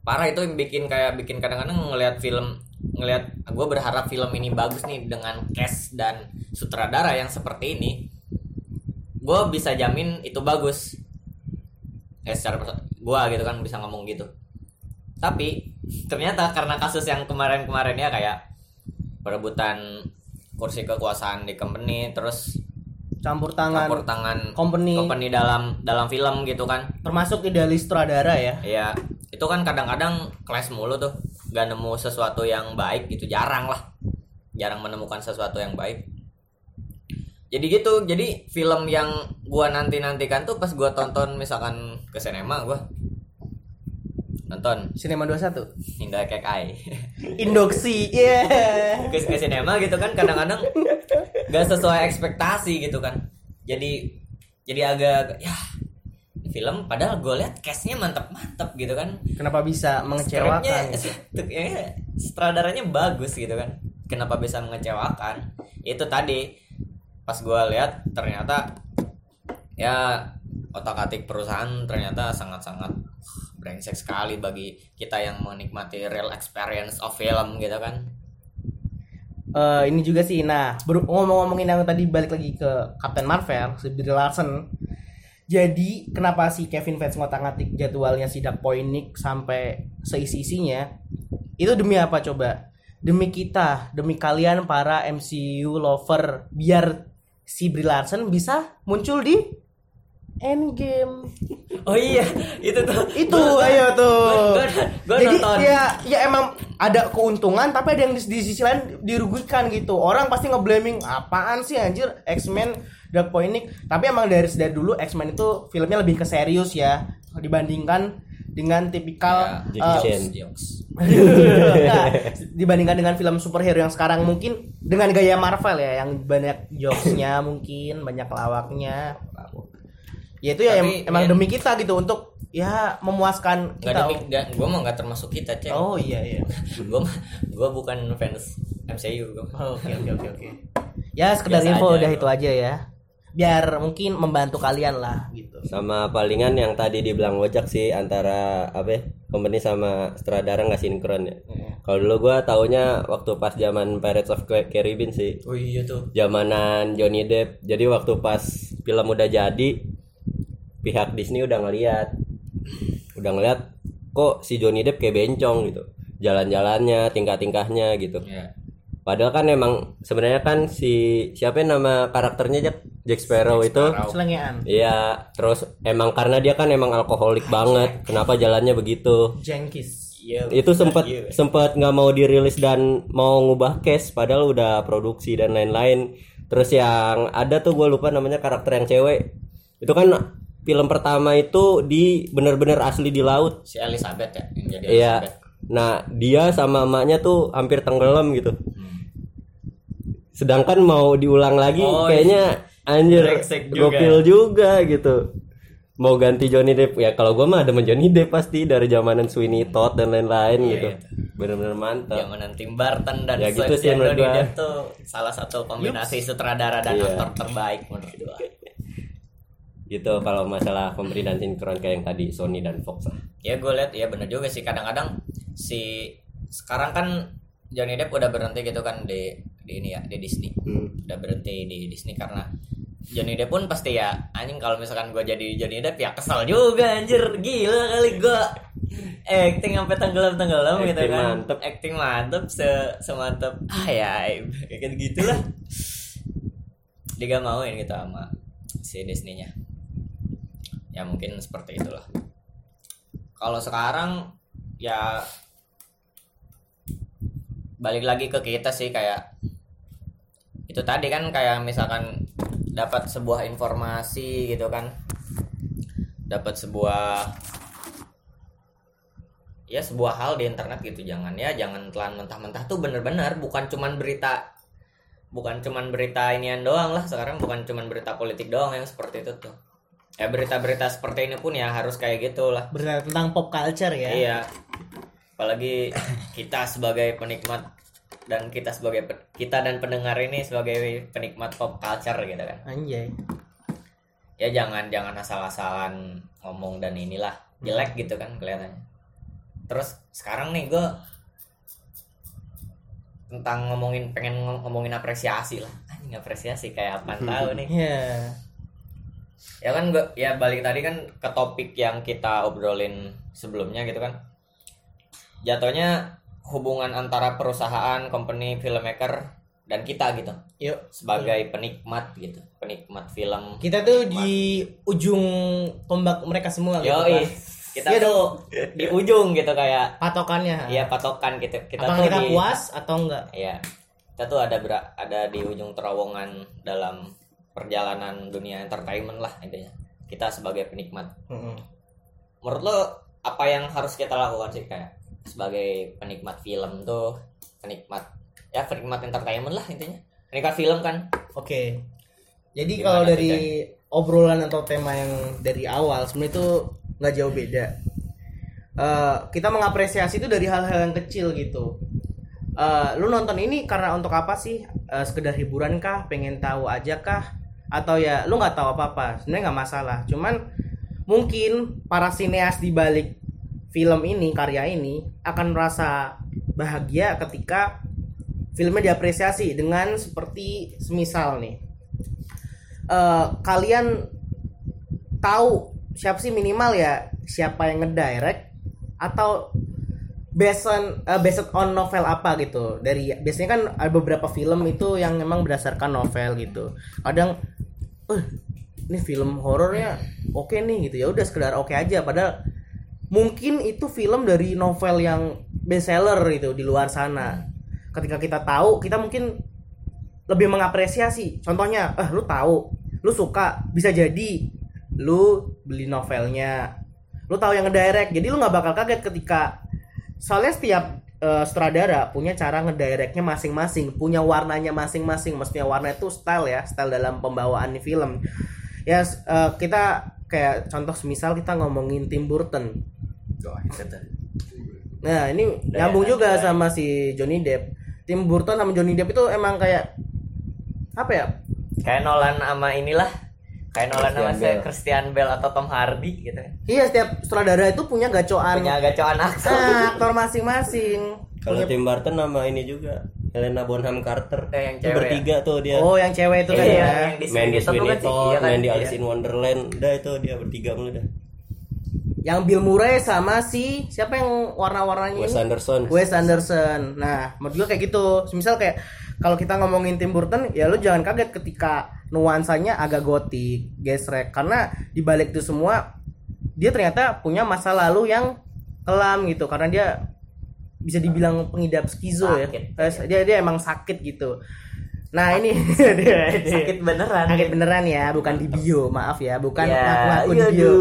parah itu yang bikin kayak bikin kadang-kadang ngelihat film ngelihat gue berharap film ini bagus nih dengan cast dan sutradara yang seperti ini gue bisa jamin itu bagus. Ya secara gue gitu kan bisa ngomong gitu. Tapi ternyata karena kasus yang kemarin-kemarin ya kayak perebutan kursi kekuasaan di company terus campur tangan campur tangan company. company dalam dalam film gitu kan. Termasuk idealis sutradara ya. Iya, itu kan kadang-kadang kelas mulu tuh, gak nemu sesuatu yang baik gitu, jarang lah, jarang menemukan sesuatu yang baik. Jadi gitu, jadi film yang gua nanti nantikan tuh pas gua tonton misalkan ke sinema gua. Nonton. Cinema 21 Hingga Kek Ai Indoksi. Yeah. Ke, ke sinema gitu kan kadang-kadang gak sesuai ekspektasi gitu kan. Jadi jadi agak ya film padahal gue lihat castnya mantep-mantep gitu kan. Kenapa bisa mengecewakan? [laughs] Ya, sutradaranya bagus gitu kan. Kenapa bisa mengecewakan? Itu tadi pas gue lihat ternyata ya otak atik perusahaan ternyata sangat-sangat brengsek sekali bagi kita yang menikmati real experience of film gitu kan. Eh, ini juga sih. Nah ngomong-ngomongin yang tadi balik lagi ke Captain Marvel si Brie Larson jadi kenapa si Kevin Feige ngotak-ngatik jadwalnya si Phoenix sampai seisi-isinya itu demi apa coba? Demi kita demi kalian para MCU lover biar si Brie Larson bisa muncul di Endgame. Oh iya itu tuh. Itu ayo tuh. gua- gua jadi nonton. ya ya emang ada keuntungan tapi ada yang di, di sisi lain dirugikan gitu. Orang pasti ngeblaming apaan sih anjir? X-Men Dark Phoenix. Tapi emang dari dari dulu X-Men itu filmnya lebih ke serius ya dibandingkan dengan tipikal Chan. jokes. Nah, [laughs] dibandingkan dengan film superhero yang sekarang mungkin dengan gaya Marvel ya yang banyak jokesnya mungkin banyak lawaknya ya itu ya em- emang ya- demi kita gitu untuk ya memuaskan kita demi gue mah nggak termasuk kita cek oh iya iya [laughs] gue mah gue bukan fans MCU gua. Oh, oke oke oke oke ya sekedar Biasa info aja, udah bro. itu aja ya biar mungkin membantu kalian lah gitu sama palingan yang tadi dibilang ojak sih antara apa ya, company sama sutradara nggak sinkron ya Kalau dulu gua taunya waktu pas zaman Pirates of Caribbean sih. Oh iya tuh. Zamanan Johnny Depp. Jadi waktu pas film udah jadi pihak Disney udah ngeliat udah ngeliat kok si Johnny Depp kayak bencong gitu. Jalan-jalannya, tingkah-tingkahnya gitu. Iya. Padahal kan emang sebenarnya kan si siapa yang nama karakternya Jack Jack Sparrow itu Selengean. Iya, terus emang karena dia kan emang alkoholik banget. Kenapa jalannya begitu? Jenkins. Iya. Itu sempat Iya. sempat nggak mau dirilis dan mau ngubah case padahal udah produksi dan lain-lain. Terus yang ada tuh gue lupa namanya karakter yang cewek. Itu kan film pertama itu di bener-bener asli di laut. Si Elizabeth ya yang jadi Iya. Elizabeth. Nah, dia sama emaknya tuh hampir tenggelam gitu. Sedangkan mau diulang lagi Oh, kayaknya anjir brengsek juga. gokil juga gitu. Mau ganti Johnny Depp ya kalau gua mah demen Johnny Depp pasti dari zamanan Sweeney Todd dan lain-lain Iya, gitu. iya. Bener-bener mantap. Zaman Tim Burton dan Ya gitu sih menurut Johnny gua. Depp tuh salah satu kombinasi sutradara dan Iya. aktor terbaik menurut gua. Gitu kalau masalah pemberian sinkron kayak yang tadi Sony dan Fox lah. Ya gue lihat ya bener juga sih kadang-kadang si sekarang kan Johnny Depp udah berhenti gitu kan di di ini ya di Disney. Hmm. Udah berhenti di Disney karena Johnny Depp pun pasti ya anjing kalau misalkan gue jadi Johnny Depp ya kesal juga anjir gila kali gue acting sampai tenggelam tenggelam gitu kan mantep. acting mantep se semantep ah ya kayak gitulah dia gak mauin gitu sama si Disney-nya ya mungkin seperti itulah. Kalau sekarang ya balik lagi ke kita sih kayak itu tadi kan kayak misalkan dapat sebuah informasi gitu kan. Dapat sebuah ya sebuah hal di internet gitu. Jangan ya jangan telan mentah-mentah tuh bener-bener. Bukan cuman berita bukan cuman berita inian doang lah sekarang. Bukan cuman berita politik doang yang seperti itu tuh ya berita-berita seperti ini pun ya harus kayak gitu lah Berita tentang pop culture ya. Iya. Apalagi kita sebagai penikmat dan kita sebagai kita dan pendengar ini sebagai penikmat pop culture gitu kan. Anjay. Ya jangan jangan asal-asalan ngomong dan inilah jelek gitu kan kelihatannya. Terus sekarang nih gue tentang ngomongin pengen ngom- ngomongin apresiasi lah. Anjing apresiasi kayak apa [laughs] tahu nih. Iya. Ya kan ya balik tadi kan ke topik yang kita obrolin sebelumnya gitu kan jatuhnya hubungan antara perusahaan company filmmaker dan kita gitu Yuk. sebagai penikmat gitu penikmat film Kita tuh di ujung tombak mereka semua gitu. Yoi, Pak. kita Iya tuh di ujung gitu kayak Patokannya. ya patokan gitu kita Apakah tuh kita di puas atau enggak? ya kita tuh ada ada di ujung terowongan dalam perjalanan dunia entertainment lah intinya kita sebagai penikmat Mm-mm. menurut lo apa yang harus kita lakukan sih kayak sebagai penikmat film tuh penikmat ya penikmat entertainment lah intinya penikmat film kan Oke. Jadi Gimana kalau dari obrolan atau tema yang dari awal sebenarnya itu nggak jauh beda. Eh, kita mengapresiasi itu dari hal-hal yang kecil gitu. Eh, lu nonton ini karena untuk apa sih? Eh, sekedar hiburan kah? Pengen tahu aja kah? Atau ya lu nggak tahu apa-apa? Sebenarnya nggak masalah. Cuman mungkin para sineas di balik film ini, karya ini akan merasa bahagia ketika filmnya diapresiasi dengan seperti semisal nih eh, kalian tahu siapa sih minimal ya siapa yang ngedirect atau based on eh, based on novel apa gitu. Dari biasanya kan ada beberapa film itu yang memang berdasarkan novel gitu. Kadang eh ini film horornya oke nih gitu. Ya udah sekedar oke aja. Padahal mungkin itu film dari novel yang bestseller itu di luar sana. Ketika kita tahu kita mungkin lebih mengapresiasi. Contohnya eh lu tahu lu suka bisa jadi lu beli novelnya. Lu tahu yang ngedirect. Jadi lu nggak bakal kaget ketika soalnya setiap eh, sutradara punya cara ngedirectnya masing-masing punya warnanya masing-masing. Maksudnya warna itu style ya style dalam pembawaan film. Ya eh, kita kayak contoh semisal kita ngomongin Tim Burton. Nah ini nyambung juga sama si Johnny Depp. Tim Burton sama Johnny Depp itu emang kayak apa ya? kayak Nolan sama inilah kayak Nolan sama si Bale. Christian Bale atau Tom Hardy gitu kan Iya setiap sutradara itu punya gacoan punya gacoan aktor nah, aktor masing-masing. Kalau Tim Burton nama ini juga Helena Bonham Carter. Eh, yang cewek bertiga tuh dia. Oh, yang cewek itu kan Iya, ya. yang di main di Sweeney Iya. Alice in Wonderland. Udah itu dia bertiga mulu dah. Yang Bill Murray sama si siapa yang warna-warnanya Wes? Anderson. Wes Anderson. Nah, menurut gue kayak gitu. Misal kayak kalau kita ngomongin Tim Burton, ya lu jangan kaget ketika nuansanya agak gotik, gesrek karena di balik itu semua dia ternyata punya masa lalu yang kelam gitu karena dia bisa dibilang pengidap skizo ya. Sakit. Eh, Dia dia emang sakit gitu. Nah, ini [laughs] dia- sakit beneran Sakit beneran ya, bukan di bio, maaf ya, bukan Ya, ngaku-ngaku di iya, bio.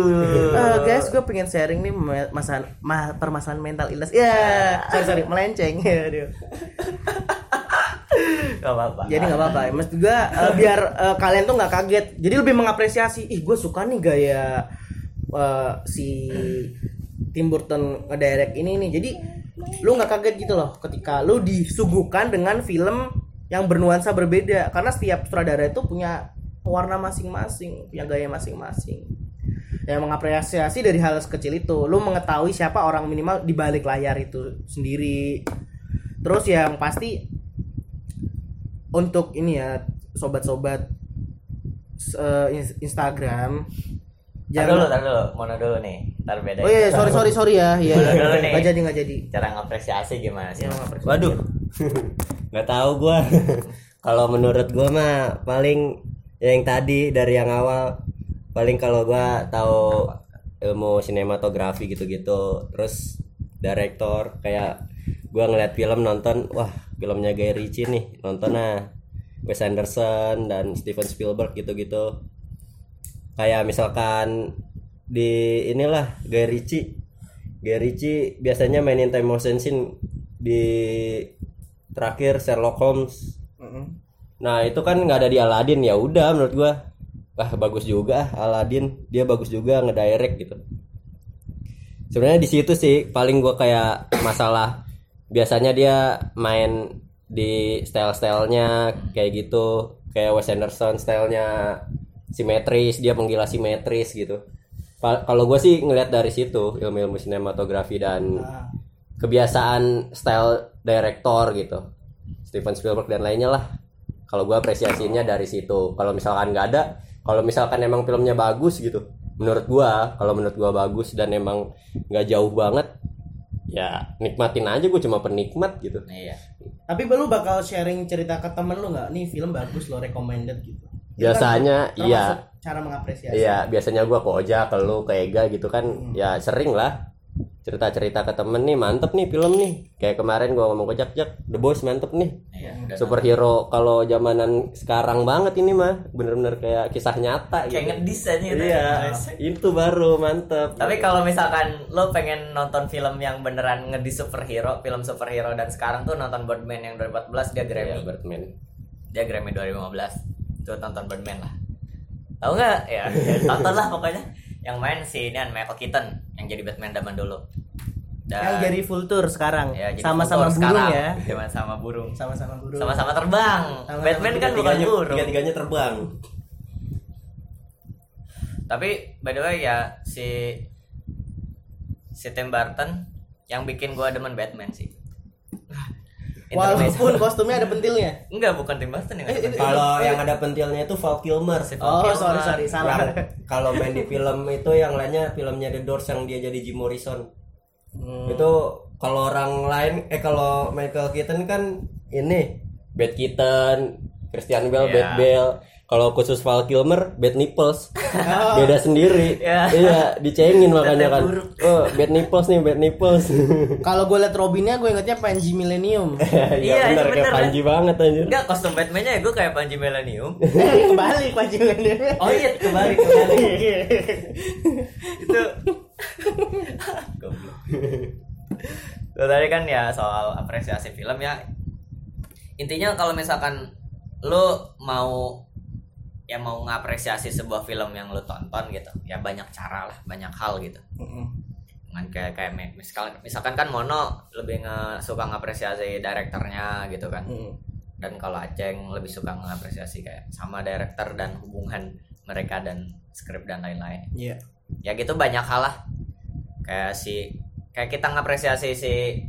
Eh, guys, gue pengen sharing nih ma- masa ma- permasalahan mental illness. Ya, sorry sorry, melenceng. [laughs] Aduh. Gak apa-apa Jadi nggak apa-apa. Maksud gue eh, biar eh, kalian tuh nggak kaget. Jadi lebih mengapresiasi. Ih, gue suka nih gaya eh, si Tim Burton ngedirect ini nih. Jadi lu nggak kaget gitu loh ketika lu disuguhkan dengan film yang bernuansa berbeda karena setiap sutradara itu punya warna masing-masing, punya gaya masing-masing. Yang mengapresiasi dari hal sekecil itu, lu mengetahui siapa orang minimal di balik layar itu sendiri. Terus yang pasti untuk ini ya sobat-sobat ins- Instagram Tar dulu, tar dulu, mono dulu nih, tar beda. Oh iya, sorry sorry sorry ya. [laughs] Iya. Dulu nih. Nggak jadi nggak jadi. Cara ngapresiasi gimana sih? Ya. Waduh. [laughs] nggak tahu gua. [laughs] kalau menurut gua mah paling yang tadi dari yang awal paling kalau gua tahu ilmu sinematografi gitu-gitu terus direktor kayak gua ngeliat film nonton wah filmnya Guy Ritchie nih nonton nah Wes Anderson dan Steven Spielberg gitu-gitu. Kayak misalkan di inilah Guy Ritchie. Guy Ritchie biasanya mainin time motion scene di terakhir Sherlock Holmes. Nah itu kan nggak ada di Aladdin ya udah menurut gua. Ah bagus juga ah Aladdin. Dia bagus juga ngedirect gitu. Sebenarnya di situ sih paling gua kayak masalah biasanya dia main di style-stylenya kayak gitu. Kayak Wes Anderson stylenya simetris dia menggila simetris gitu. Kalau gue sih ngelihat dari situ ilmu-ilmu sinematografi dan kebiasaan style director gitu. Steven Spielberg dan lainnya lah. Kalau gue apresiasinya dari situ. Kalau misalkan nggak ada kalau misalkan emang filmnya bagus gitu menurut gua kalau menurut gua bagus dan emang nggak jauh banget ya nikmatin aja gue cuma penikmat gitu Iya. Tapi lu bakal sharing cerita ke temen lu nggak? Nih film bagus lo recommended gitu. Itu Biasanya, kan iya. Cara mengapresiasi. Iya, biasanya gua ke Oja, ke lu, ke Ega gitu kan. Ya sering lah. Cerita-cerita ke temen nih, mantep nih film nih. Kayak kemarin gua ngomong ke Jak, Jak, The Boys mantep nih. Udah Superhero kalau zamanan sekarang banget ini mah, bener-bener kayak kisah nyata Kayak gitu. ngedis aja gitu. Iya, ya. itu baru mantep. Tapi kalau misalkan lo pengen nonton film yang beneran ngedis superhero, film superhero dan sekarang tuh nonton Birdman yang 2014 dia Grammy. Batman. Dia Grammy 2015. Tuh tonton Birdman lah. Tahu nggak? Ya, ya tonton lah pokoknya. Yang main si ini Michael Keaton yang jadi Batman zaman dulu. Dan Yang jadi full tour sekarang. ya, jadi Sama-sama burung sekarang. ya. [laughs] Sama-sama burung. Sama-sama burung. Sama-sama terbang. Sama-sama Batman kan bukan burung. tiga-tiganya terbang. Tapi by the way ya si si Tim Burton yang bikin gua demen Batman sih. Walaupun kostumnya ada pentilnya. enggak bukan Tim Burton yang ada Eh, pentil. Kalau yang ada pentilnya itu Val Kilmer. Oh, Kilmer. sorry sorry salah. Kalau main di film itu yang lainnya filmnya The Doors yang dia jadi Jim Morrison. Hmm. Itu kalau orang lain eh kalau Michael Keaton kan ini Bad Keaton, Christian Bale, Iya. Bad Bale. Kalau khusus Val Kilmer, bad nipples. Beda sendiri. Iya. Iya, dicengin makanya kan. Oh, bad nipples nih, bad nipples. [laughs] Kalau gue liat Robinnya gue ingetnya Panji Millennium. [laughs] Iya, Iya, benar itu kayak Panji banget anjir. Enggak kostum Batman-nya ya gue kayak Panji Millennium. [laughs] Eh, kebalik Panji Millennium. Oh iya, kebalik kebalik. itu Goblok. Tuh, tadi kan ya soal apresiasi film ya. Intinya kalau misalkan lu mau ya mau ngapresiasi sebuah film yang lu tonton gitu, ya banyak cara lah, banyak hal gitu. Dengan kayak kayak mi- misalkan misalkan kan Mono lebih nge, suka ngapresiasi direkturnya gitu kan. Hmm. Dan kalau Aceng lebih suka ngapresiasi kayak sama director dan hubungan mereka dan skrip dan lain-lain Iya. ya gitu banyak hal lah kayak si kayak kita ngapresiasi si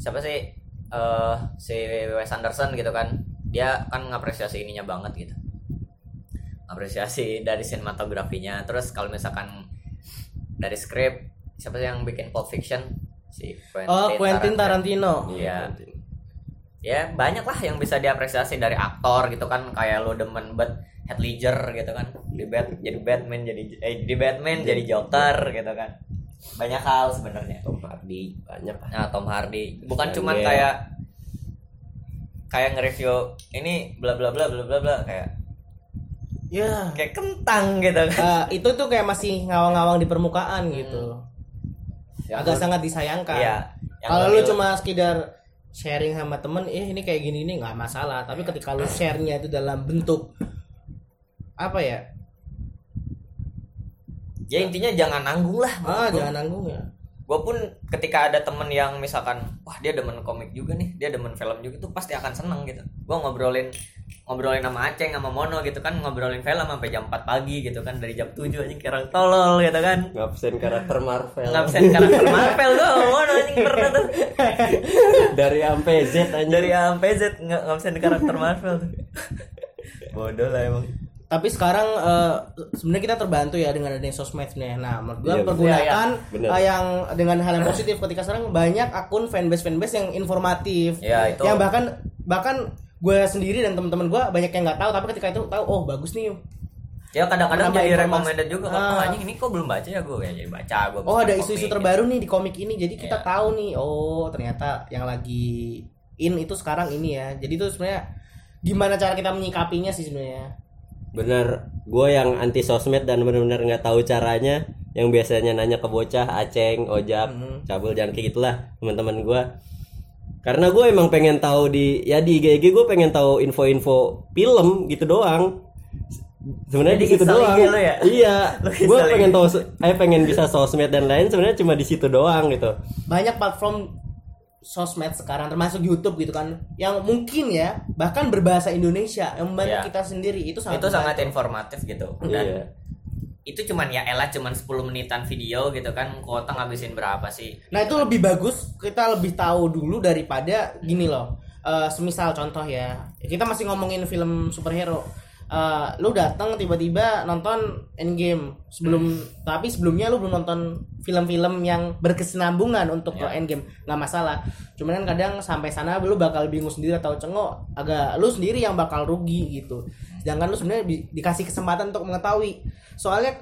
siapa sih eh si Wes Anderson gitu kan dia kan ngapresiasi ininya banget gitu apresiasi dari sinematografinya. Terus kalau misalkan dari skrip siapa sih yang bikin Pulp Fiction? Si Quentin, Oh, Quentin Tarantino. iya. Ya banyak lah yang bisa diapresiasi dari aktor gitu kan. Kayak lo demen banget Heath Ledger gitu kan. Di Bat jadi Batman jadi eh di Batman jadi Joker gitu kan. Banyak hal sebenarnya. Tom Hardy banyak. Nah Tom Hardy. Bukan Christian cuman Bale. kayak kayak nge-review ini bla bla bla bla bla bla kayak Ya. kayak kentang gitu kan Eh, itu tuh kayak masih ngawang-ngawang di permukaan gitu. Ya, Agak sangat disayangkan. Iya. Yang Kalau lu cuma sekedar sharing sama temen, eh ini kayak gini ini nggak masalah. Tapi ketika lu share-nya itu dalam bentuk apa ya? ya intinya jangan nanggung lah Ah, jangan nanggung ya. Gue pun ketika ada temen yang misalkan wah dia demen komik juga nih dia demen film juga tuh pasti akan seneng gitu. Gue ngobrolin ngobrolin sama Aceng sama Mono gitu kan ngobrolin film sampai jam 4 pagi gitu kan dari jam 7 aja kira tolol gitu kan. Ngabsen karakter Marvel. Ngabsen karakter Marvel gue Mono anjing pernah tuh. Dari sampai Z aja dari A sampai Z ngabsen karakter Marvel tuh. Bodoh lah emang Tapi sekarang eh, sebenarnya kita terbantu ya dengan adanya sosmednya. Nah, menurut gua Iya, pergunakan iya, bener. eh, yang dengan hal yang positif ketika sekarang banyak akun fanbase fanbase yang informatif. Ya, itu. Yang bahkan bahkan gue sendiri dan teman-teman gue banyak yang nggak tahu tapi ketika itu tahu oh bagus nih ya kadang-kadang jadi recommended juga kan Ah. anjing ini kok belum baca ya gue ya jadi baca gue oh ada isu-isu terbaru nih di komik ini jadi kita Iya. tahu nih oh ternyata yang lagi in itu sekarang ini ya jadi itu sebenarnya gimana cara kita menyikapinya sih sebenarnya bener. Gue yang anti sosmed dan bener-bener nggak tahu caranya yang biasanya nanya ke bocah aceng ojak Mhm. cabul jangan kayak gitulah teman-teman gue karena gue emang pengen tahu di ya di IG gue pengen tahu info-info film gitu doang. Sebenarnya Jadi di situ doang. ya? iya. [laughs] Gue pengen tahu eh pengen bisa sosmed dan lain sebenarnya cuma di situ doang gitu. Banyak platform sosmed sekarang termasuk YouTube gitu kan yang mungkin ya bahkan berbahasa Indonesia yang membantu Iya. kita sendiri itu sangat itu sangat informatif gitu dan iya itu cuman ya elah cuman 10 menitan video gitu kan kuota ngabisin berapa sih Nah itu lebih bagus kita lebih tahu dulu daripada gini loh. Eh, semisal contoh ya, kita masih ngomongin film superhero. Eh, lu datang tiba-tiba nonton Endgame sebelum tapi sebelumnya lu belum nonton film-film yang berkesinambungan untuk ke Ya. Endgame nggak masalah. Cuman kan kadang sampai sana lu bakal bingung sendiri atau cengok agak lu sendiri yang bakal rugi gitu. Sedangkan lu sebenarnya di- dikasih kesempatan untuk mengetahui. Soalnya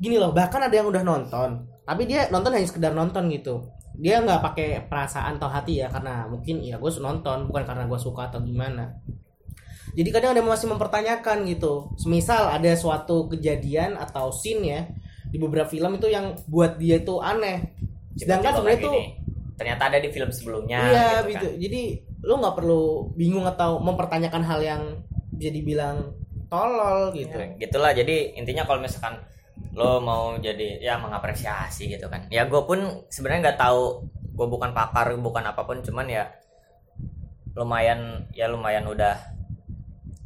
gini loh bahkan ada yang udah nonton tapi dia nonton hanya sekedar nonton gitu dia nggak pakai perasaan atau hati ya karena mungkin ya gue nonton bukan karena gue suka atau gimana jadi kadang ada masih mempertanyakan gitu. Semisal ada suatu kejadian atau scene ya di beberapa film itu yang buat dia itu aneh. Sedangkan sebenarnya itu ternyata ada di film sebelumnya iya gitu gitu. Kan. jadi lu nggak perlu bingung atau mempertanyakan hal yang bisa dibilang tolol gitu. Ya, gitulah. Jadi intinya kalau misalkan lo mau jadi ya mengapresiasi gitu kan. Ya gue pun sebenarnya nggak tahu gue bukan pakar bukan apa pun cuman ya lumayan ya lumayan udah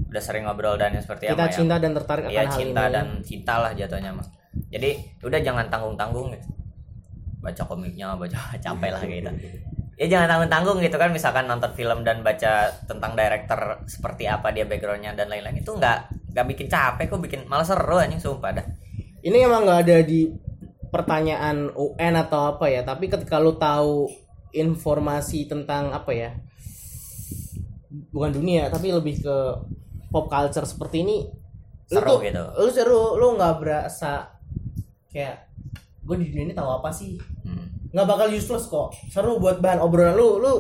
udah sering ngobrol dan yang seperti kita apa ya cinta dan tertarik akan Iya hal cinta ini dan cinta lah jatuhnya mah. Jadi udah jangan tanggung tanggung gitu. Baca komiknya baca [laughs] capek lah gitu. Ya jangan tanggung tanggung gitu kan misalkan nonton film dan baca tentang director seperti apa dia backgroundnya dan lain-lain itu nggak nggak bikin capek kok bikin malah seru anjing sumpah dah. ini emang nggak ada di pertanyaan UN atau apa ya tapi ketika lu tahu informasi tentang apa ya bukan dunia tapi lebih ke pop culture seperti ini lu Seru tuh- gitu. lu seru lu nggak berasa kayak gue di dunia ini tahu apa sih? Hmm. nggak bakal useless kok. Seru buat bahan obrolan lu lu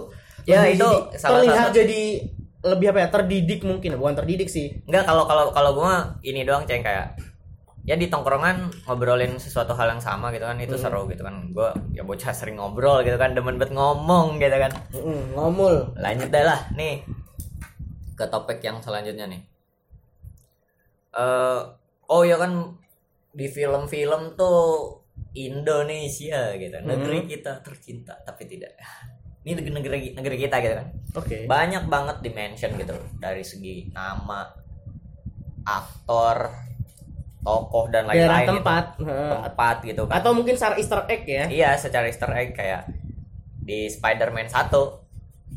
Ya, itu jadi- salah terlihat satu- jadi lebih apa ya terdidik mungkin bukan terdidik sih. Enggak kalau kalau kalau gue ini doang ceng kayak ya di tongkrongan ngobrolin sesuatu hal yang sama gitu kan itu seru gitu kan. Gue ya bocah sering ngobrol gitu kan demen banget ngomong gitu kan. Mm, ngomul. Lanjut dah lah nih ke topik yang selanjutnya nih. Eh oh ya kan di film-film tuh Indonesia gitu negeri kita tercinta tapi tidak. [laughs] Ini negeri negeri, kita gitu kan. Oke. Banyak banget dimension gitu dari segi nama aktor tokoh dan lain-lain tempat gitu. Tempat gitu kan. Atau mungkin secara Easter egg ya. Iya, secara Easter egg kayak di Spider-Man 1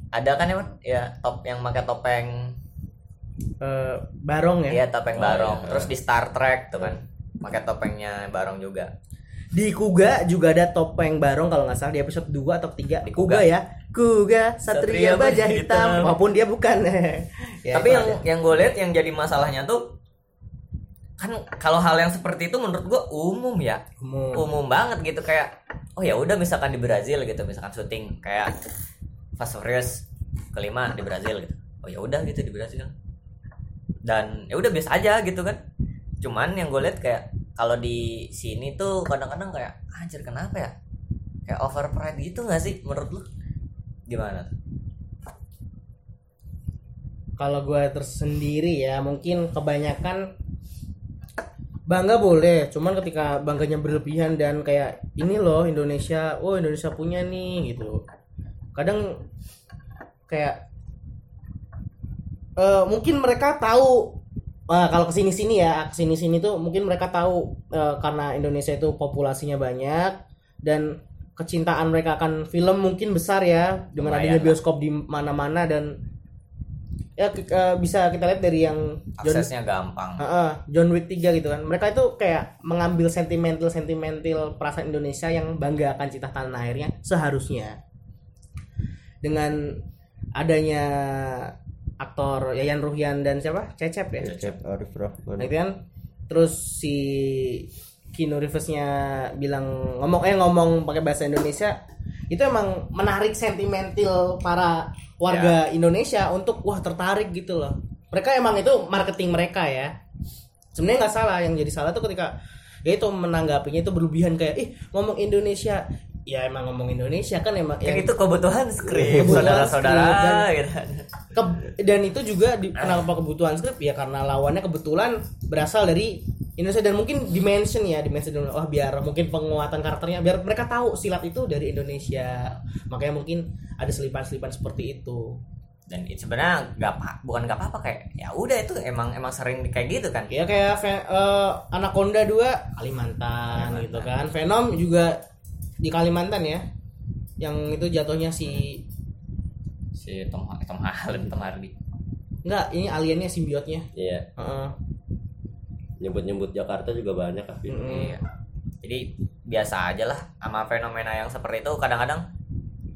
ada kan emang ya top yang pakai topeng Eh, barong ya Iya topeng Oh, barong. iya. Terus di Star Trek tuh kan pakai topengnya barong juga. di Kuga juga ada topeng barong kalau nggak salah di episode 2 atau 3 Di Kuga, Kuga. ya Kuga Satria Satria Baja Hitam walaupun dia bukan [laughs] Ya, Tapi yang ada. yang gue lihat yang jadi masalahnya tuh kan kalau hal yang seperti itu menurut gue umum ya. Umum. Umum banget gitu kayak oh ya udah misalkan di Brazil gitu misalkan syuting kayak Fast Furious kelima di Brazil gitu. Oh ya udah gitu di Brazil. Dan ya udah biasa aja gitu kan. Cuman yang gue lihat kayak kalau di sini tuh kadang-kadang kayak anjir kenapa ya? Kayak over pride gitu gak sih menurut lu? Gimana? kalau gue tersendiri ya mungkin kebanyakan bangga boleh cuman ketika bangganya berlebihan dan kayak ini loh Indonesia oh Indonesia punya nih gitu kadang kayak eh, mungkin mereka tahu Wah, kalau ke sini sini ya ke sini sini tuh mungkin mereka tahu eh, karena Indonesia itu populasinya banyak dan kecintaan mereka akan film mungkin besar ya dengan Lumayan adanya lah. bioskop di mana-mana dan ya eh, bisa kita lihat dari yang John Aksesnya gampang. Heeh, John Wick 3 gitu kan. Mereka itu kayak mengambil sentimental sentimental perasaan Indonesia yang bangga akan cita tanah airnya seharusnya. Dengan adanya aktor Yayan Ruhian dan siapa? Cecep ya. Cecep Arif Rahman. Nah, itu kan terus si Keanu Reeves-nya bilang ngomong eh ngomong pakai bahasa Indonesia itu emang menarik sentimental para warga Indonesia untuk wah tertarik gitu loh. Mereka emang itu marketing mereka ya. Sebenarnya nggak salah yang jadi salah tuh ketika ya itu menanggapinya itu berlebihan kayak ih ngomong Indonesia ya emang ngomong Indonesia kan emang Kan yang- itu kebutuhan skrip, saudara-saudara dan- gitu. Ke- dan itu juga di, kenapa kebutuhan skrip? Ya karena lawannya kebetulan berasal dari Indonesia. Dan mungkin dimension ya dimension dulu. Oh biar mungkin penguatan karakternya biar mereka tahu silat itu dari Indonesia. Makanya mungkin ada selipan-selipan seperti itu. Dan itu sebenarnya nggak apa, bukan nggak apa-apa kayak ya udah itu emang emang sering kayak gitu kan. ya kayak Ve- eh, Anaconda 2 Kalimantan, gitu kan. Venom juga di Kalimantan ya yang itu jatuhnya si Si Tom Tom Holland, Tom Hardy. enggak ini aliennya simbiotnya Iya, Heeh. nyebut-nyebut Jakarta juga banyak kan. Mm-mm. Iya. Jadi biasa aja lah sama fenomena yang seperti itu kadang-kadang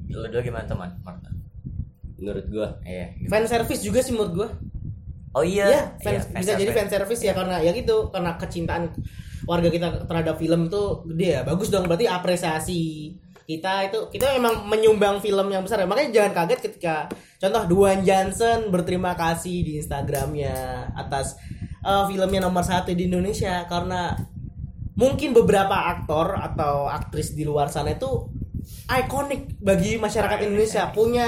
lu dulu gimana teman? Marta? Menurut gua. Iya. fan service juga sih menurut gua Oh iya. Iya, fan- iya, fan bisa jadi service. fan service ya karena ya gitu karena kecintaan warga kita terhadap film tuh gede ya. Bagus dong berarti apresiasi kita itu kita memang menyumbang film yang besar ya. Makanya jangan kaget ketika contoh Duan Johnson berterima kasih di Instagramnya atas eh, filmnya nomor satu di Indonesia. Karena mungkin beberapa aktor atau aktris di luar sana itu ikonik bagi masyarakat Indonesia. Punya